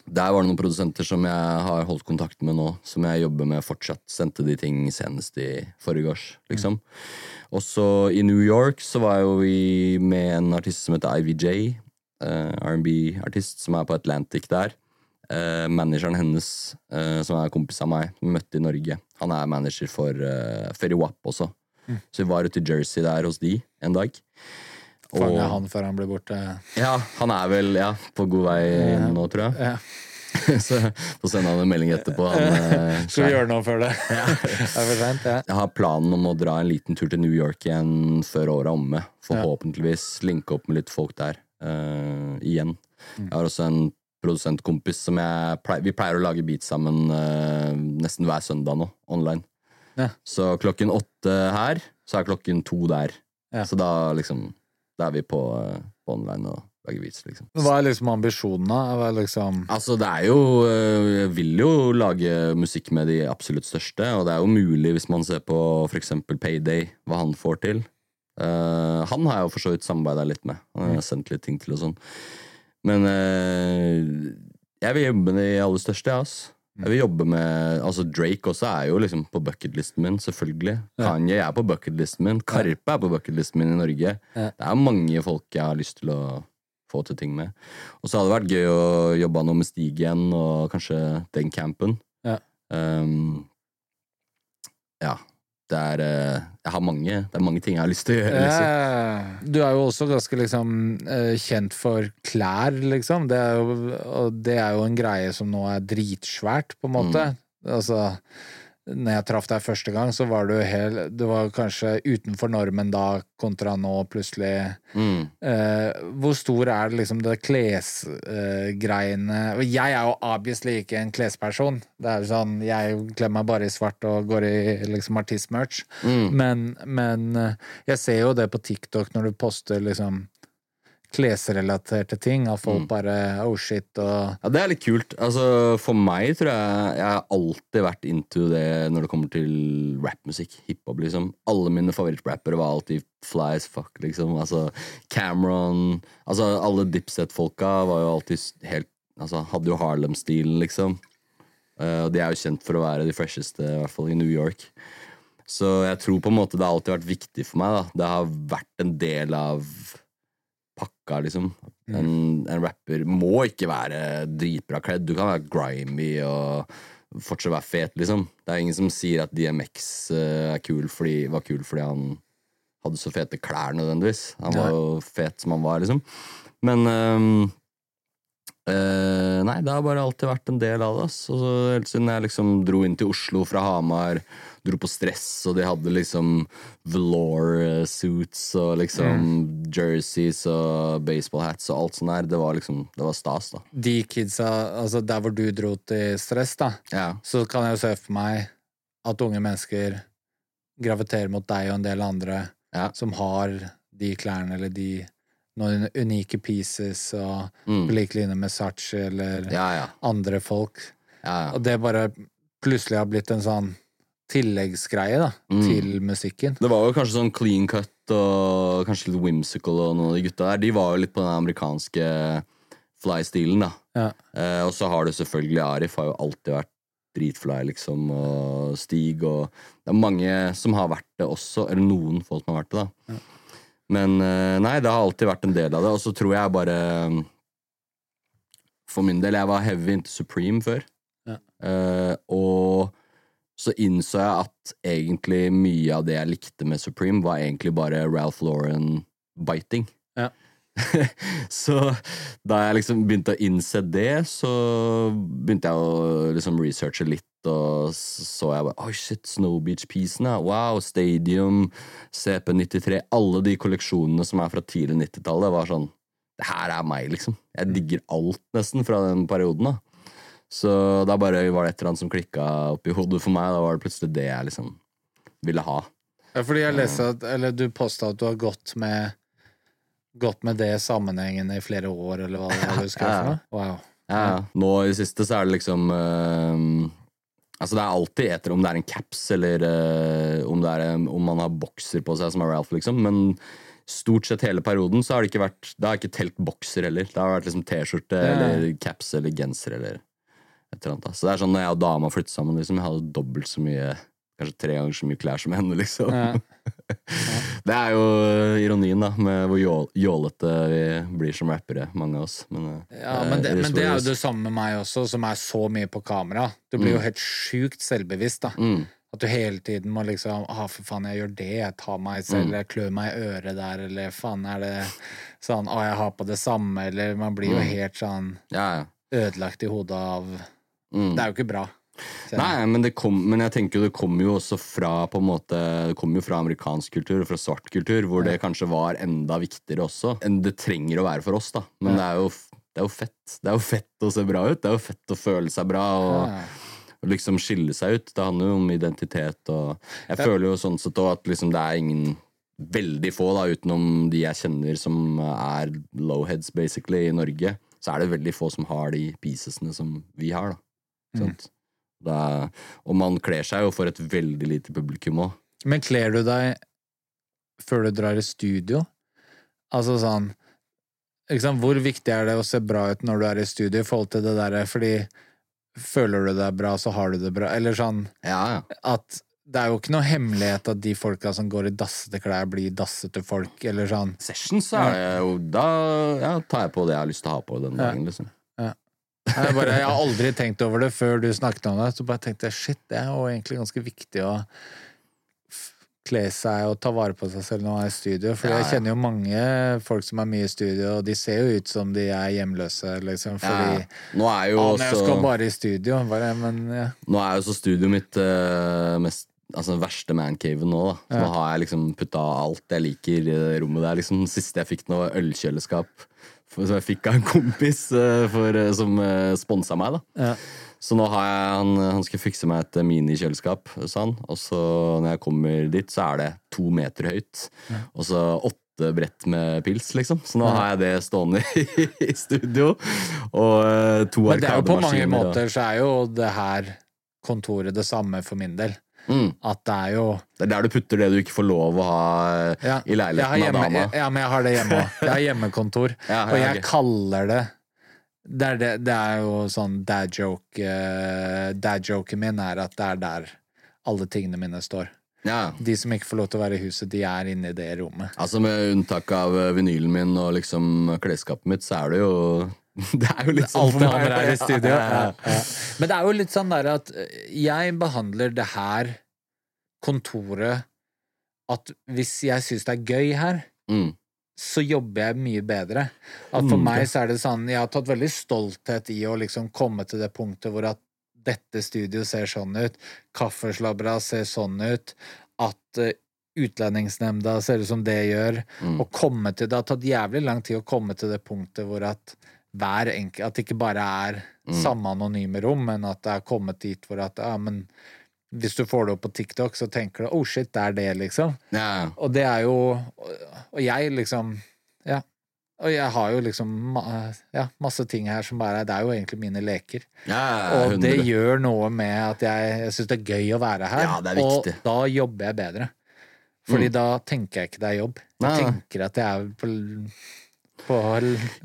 der var det noen produsenter som jeg har holdt kontakt med nå, som jeg jobber med fortsatt. Sendte de ting senest i forrige års, liksom. Og så i New York så var jo vi med en artist som heter IVJ, eh, R&B-artist, som er på Atlantic der. Eh, manageren hennes, uh, som er kompis av meg, som møtte i Norge, han er manager for uh, Ferry Wap også. Så vi var ute i Jersey der hos de en dag. Fange han før han ble borte. Ja, han er vel ja, på god vei inn nå, tror jeg. Ja. *laughs* Så får sende han en melding etterpå. Han, *laughs* Skal vi gjøre noe før det? *laughs* sent, ja. jeg har planen om å dra en liten tur til New York igjen før året er omme. Forhåpentligvis linke opp med litt folk der igjen. Mm. Jeg har også en produsentkompis som jeg pleier, Vi pleier å lage beats sammen uh, nesten hver søndag nå, online. Ja. Så klokken åtte her, så er klokken to der. Ja. Så da liksom Da er vi på, uh, på online og lager beats, liksom. Hva er liksom ambisjonen, da? Hva er liksom Altså, det er jo uh, Jeg vil jo lage musikk med de absolutt største, og det er jo mulig hvis man ser på for eksempel Payday, hva han får til. Eh, han har jeg jo for så vidt samarbeida litt med. Han har sendt litt ting til og sånn. Men eh, jeg vil jobbe med de aller største, jeg, ass. Jeg vil jobbe med Altså Drake også er jo liksom på bucketlisten min, selvfølgelig. Ja. Kanye er på bucketlisten min. Karpe er på bucketlisten min i Norge. Ja. Det er mange folk jeg har lyst til å få til ting med. Og så hadde det vært gøy å jobbe noe med Stig igjen, og kanskje den campen. Ja. Um, ja. Det er eh, Jeg har mange Det er mange ting jeg har lyst til å gjøre. Liksom. Du er jo også ganske liksom eh, kjent for klær, liksom. Det er jo, og det er jo en greie som nå er dritsvært, på en måte. Mm. Altså, når jeg traff deg første gang, så var du hel Du var kanskje utenfor normen da, kontra nå, plutselig. Mm. Eh, hvor stor er det liksom det klesgreiene Og Jeg er jo obviously ikke en klesperson. Det er jo sånn, Jeg kler meg bare i svart og går i liksom artistmerch. Mm. Men, men eh, jeg ser jo det på TikTok når du poster liksom klesrelaterte ting, at folk Mm. bare oh shit og Ja, det er litt kult. Altså, for meg tror jeg Jeg har alltid vært into det når det kommer til rappmusikk. Hiphop, liksom. Alle mine favorittrappere var alltid fly as fuck, liksom. Altså, Cameron Altså, alle Dipset-folka var jo alltid helt Altså, hadde jo Harlem-stilen, liksom. Og de er jo kjent for å være de fresheste, i hvert fall i New York. Så jeg tror på en måte det har alltid vært viktig for meg. da Det har vært en del av pakka, liksom. En, en rapper må ikke være dritbra kledd. Du kan være grimy og fortsatt være fet, liksom. Det er ingen som sier at DMX eh, kul fordi, var kul fordi han hadde så fete klær, nødvendigvis. Han var jo fet som han var, liksom. Men um, uh, Nei, det har bare alltid vært en del av det. så Helt siden jeg liksom dro inn til Oslo fra Hamar, dro på Stress, og de hadde liksom velour eh, suits og liksom jerseys og baseball hats og alt sånt der. Det var liksom Det var stas, da. De kidsa, altså der hvor du dro til stress, da, Ja. så kan jeg jo se for meg at unge mennesker graviterer mot deg og en del andre Ja. som har de klærne eller de noen unike pieces, og Mm. på lik linje med Sachi eller Ja, ja. andre folk. Og det bare plutselig har blitt en sånn tilleggsgreie da, Mm. til musikken. Det var jo kanskje sånn clean cut og kanskje litt whimsical og noen av de gutta der. De var jo litt på den amerikanske fly-stilen, da. Ja. Eh, og så har du selvfølgelig Arif, har jo alltid vært dritfly, liksom, og Stig og Det er mange som har vært det også, eller noen folk som har vært det, da. Men eh, nei, det har alltid vært en del av det, og så tror jeg bare For min del, jeg var heavy into Supreme før. Ja. Eh, og så innså jeg at egentlig mye av det jeg likte med Supreme, var egentlig bare Ralph Lauren-biting. Ja. *laughs* så da jeg liksom begynte å innse det, så begynte jeg å liksom researche litt, og så jeg bare Oi, shit, Snow Beach-piecene. Wow, Stadium, CP93. Alle de kolleksjonene som er fra tidlig 90-tallet, var sånn Det her er meg, liksom. Jeg digger alt, nesten, fra den perioden, da. Så da bare var det et eller annet som klikka oppi hodet for meg. Da var det plutselig det jeg liksom ville ha. Ja, fordi jeg leste at, eller du posta at du har gått med Gått med det sammenhengende i flere år, eller hva det var du *laughs* skrev for noe? Wow. Ja, ja. Nå i det siste så er det liksom eh, Altså Det er alltid etter om det er en caps, eller eh, om, det en- om man har bokser på seg som er Ralph, liksom. Men stort sett hele perioden så har det ikke vært Det har ikke telt bokser heller. Det har vært liksom T-skjorte eller caps eller genser eller annet. Så det er sånn når jeg og dama flyttet sammen, liksom, jeg hadde dobbelt så mye Kanskje tre ganger så mye klær som henne, liksom. Ja. *laughs* Det er jo ironien, da, med hvor jålete vi blir som rappere, mange av oss. Men, eh, Ja, men det, men det er jo det samme med meg også, som er så mye på kamera. Du blir jo helt sjukt selvbevisst, da. Mm. At du hele tiden må liksom ah, for faen, jeg gjør det, jeg tar meg selv, Mm. jeg klør meg i øret der, eller faen, er det sånn Å, jeg har på det samme, eller Man blir jo Mm. helt sånn Ja, ja. ødelagt i hodet av Mm. Det er jo ikke bra. Så- Nei, men, det kom, men jeg tenker det kommer jo også fra på en måte Det kommer jo fra amerikansk kultur og fra svart kultur, hvor det kanskje var enda viktigere også enn det trenger å være for oss. da Men det, er jo, det er jo fett. Det er jo fett å se bra ut. Det er jo fett å føle seg bra. Og, Ja. liksom skille seg ut. Det handler jo om identitet. Og jeg føler jo sånn sett også at liksom det er ingen Veldig få, da, utenom de jeg kjenner som er lowheads, basically, i Norge, så er det veldig få som har de piecesene som vi har, da. Det er, og man kler seg jo for et veldig lite publikum òg. Men kler du deg før du drar i studio? Altså sånn sant? Hvor viktig er det å se bra ut når du er i studio, i forhold til det derre Fordi føler du deg bra, så har du det bra. Eller sånn Ja, ja. at det er jo ikke noe hemmelighet at de folka som går i dassete klær, blir dassete folk, eller sånn. Sessions er det jo Da ja, tar jeg på det jeg har lyst til å ha på den dagen, liksom. Jeg, bare, jeg har aldri tenkt over det før du snakket om det. Så bare tenkte jeg shit, det er jo egentlig ganske viktig å kle seg og ta vare på seg selv når man er i studio. For Ja, jeg kjenner jo mange folk som er mye i studio, og de ser jo ut som de er hjemløse, liksom. Fordi Ja, Nå er jo «Å, men jeg skal bare i studio. Bare, men ja. Nå er jo så studioet mitt uh, mest Altså den verste mancaven nå, da. Så nå har jeg liksom putta alt jeg liker i rommet der. Liksom siste jeg fikk nå, var ølkjøleskap. Som jeg fikk av en kompis eh, for, eh, som uh, sponsa meg, da. Ja. Så nå har jeg Han, han skal fikse meg et eh, minikjøleskap, sa han. Og så når jeg kommer dit, så er det to meter høyt. Og så åtte brett med pils, liksom. Så nå har jeg det stående *laughs* i, i studio. Og to arkademaskiner. Men det er jo på mange måter så er jo det her kontoret det samme for min del. Mm. At det er jo Det er der du putter det du ikke får lov å ha ja, i leiligheten hjemme, av dama. Ja, men jeg har det hjemme òg. Jeg har hjemmekontor. *laughs* Ja, og jeg okay. kaller det det er, det, det er jo sånn dad joke uh, Dad joken min er at det er der alle tingene mine står. Ja. De som ikke får lov til å være i huset, de er inne i det rommet. Altså Med unntak av eh, vinylen min og liksom klesskapet mitt, så er det jo *laughs* Det er jo litt sånn Alt for det meg. andre er i studio. Ja, ja. Men det er jo litt sånn der at jeg behandler det her kontoret At hvis jeg syns det er gøy her, Mm. så jobber jeg mye bedre. At for Mm, meg så er det sånn Jeg har tatt veldig stolthet i å liksom komme til det punktet hvor at dette studioet ser sånn ut, kaffeslabra ser sånn ut, at eh, Utlendingsnemnda ser ut som det gjør. Mm. Å komme til Det har tatt jævlig lang tid å komme til det punktet hvor at enkelt At det ikke bare er Mm. samme anonyme rom, men at det er kommet dit hvor at ja, men hvis du får det opp på TikTok, så tenker du oh shit, det er det, liksom. Ja. Og det er jo Og jeg liksom Ja. Og jeg har jo liksom ja, masse ting her som bare Det er jo egentlig mine leker. Ja, Og det gjør noe med at jeg, jeg syns det er gøy å være her. Ja, og da jobber jeg bedre. Fordi Mm. da tenker jeg ikke det er jobb. Jeg tenker at jeg er på, på å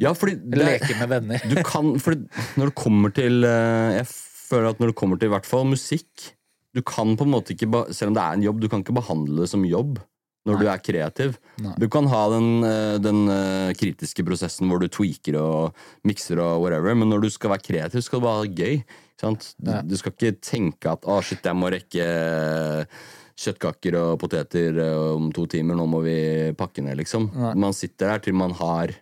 Ja, det, leke med venner. du kan fordi når det kommer til eh, Jeg føler at når det kommer til i hvert fall musikk Du kan på en måte ikke Selv om det er en jobb, du kan ikke behandle det som jobb når du er kreativ. Nei. Du kan ha den, eh, den eh, kritiske prosessen hvor du tweaker og mikser og whatever, men når du skal være kreativ, skal det bare ha det gøy. Sant? Du, du skal ikke tenke at 'å, shit, jeg må rekke kjøttkaker og poteter om to timer, nå må vi pakke ned', liksom. Nei. Man sitter der til man har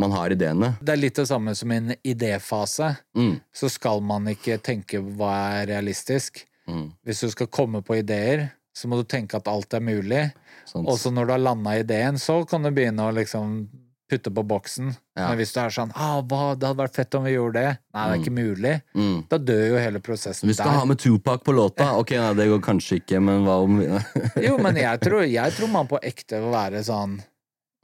man har ideene. Det er litt det samme som i en idéfase. Mm, Så skal man ikke tenke hva er realistisk. mm, Hvis du skal komme på ideer, så må du tenke at alt er mulig. sant. Og så når du har landa ideen, så kan du begynne å liksom putte på boksen. Ja. Men hvis du er sånn ah, hva, 'Det hadde vært fett om vi gjorde det.' Nei, det er ikke mulig. mm. Da dør jo hele prosessen Vi skal der. ha med Tupac på låta. *laughs* Ok, nei, det går kanskje ikke, men hva om Jo, men jeg *laughs* tror, jeg tror man på ekte vil være sånn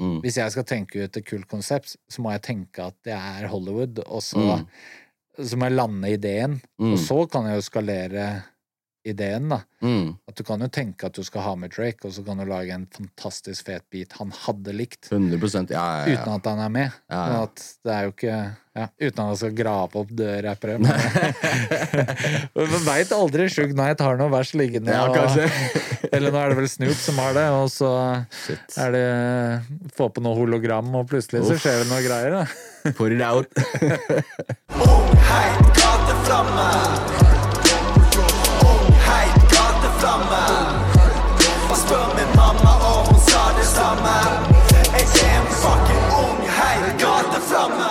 mm. Hvis jeg skal tenke ut et kult konsept, så må jeg tenke at det er Hollywood, og så, Mm. så må jeg lande ideen. Mm. Og så kan jeg jo skalere ideen, da. Mm. At du kan jo tenke at du skal ha med Drake, og så kan du lage en fantastisk fet beat han hadde likt, 100 ja, ja, ja. uten at han er med. Det er jo ikke ja, Uten at han skal grave opp døde rappere. *laughs* Men *laughs* man veit aldri. Sjuk night har noe vers liggende. Ja, og- kanskje. *laughs* eller nå er det vel Snoop som har det, og så Shit. er det få på noe hologram, og plutselig så skjer det noe greier. Da. Put it out. *laughs* Ung, heit gateflamme. Ung, heit gateflamme. Spør min mamma, og hun sa det samme. Jeg er en fucking ung, heit gateflamme.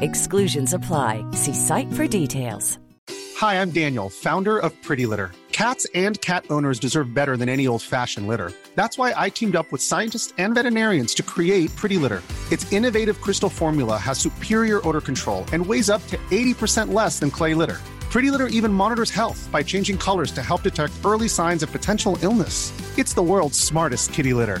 Exclusions apply. See site for details. Hi, I'm Daniel, founder of Pretty Litter. Cats and cat owners deserve better than any old fashioned litter. That's why I teamed up with scientists and veterinarians to create Pretty Litter. Its innovative crystal formula has superior odor control and weighs up to 80% less than clay litter. Pretty Litter even monitors health by changing colors to help detect early signs of potential illness. It's the world's smartest kitty litter.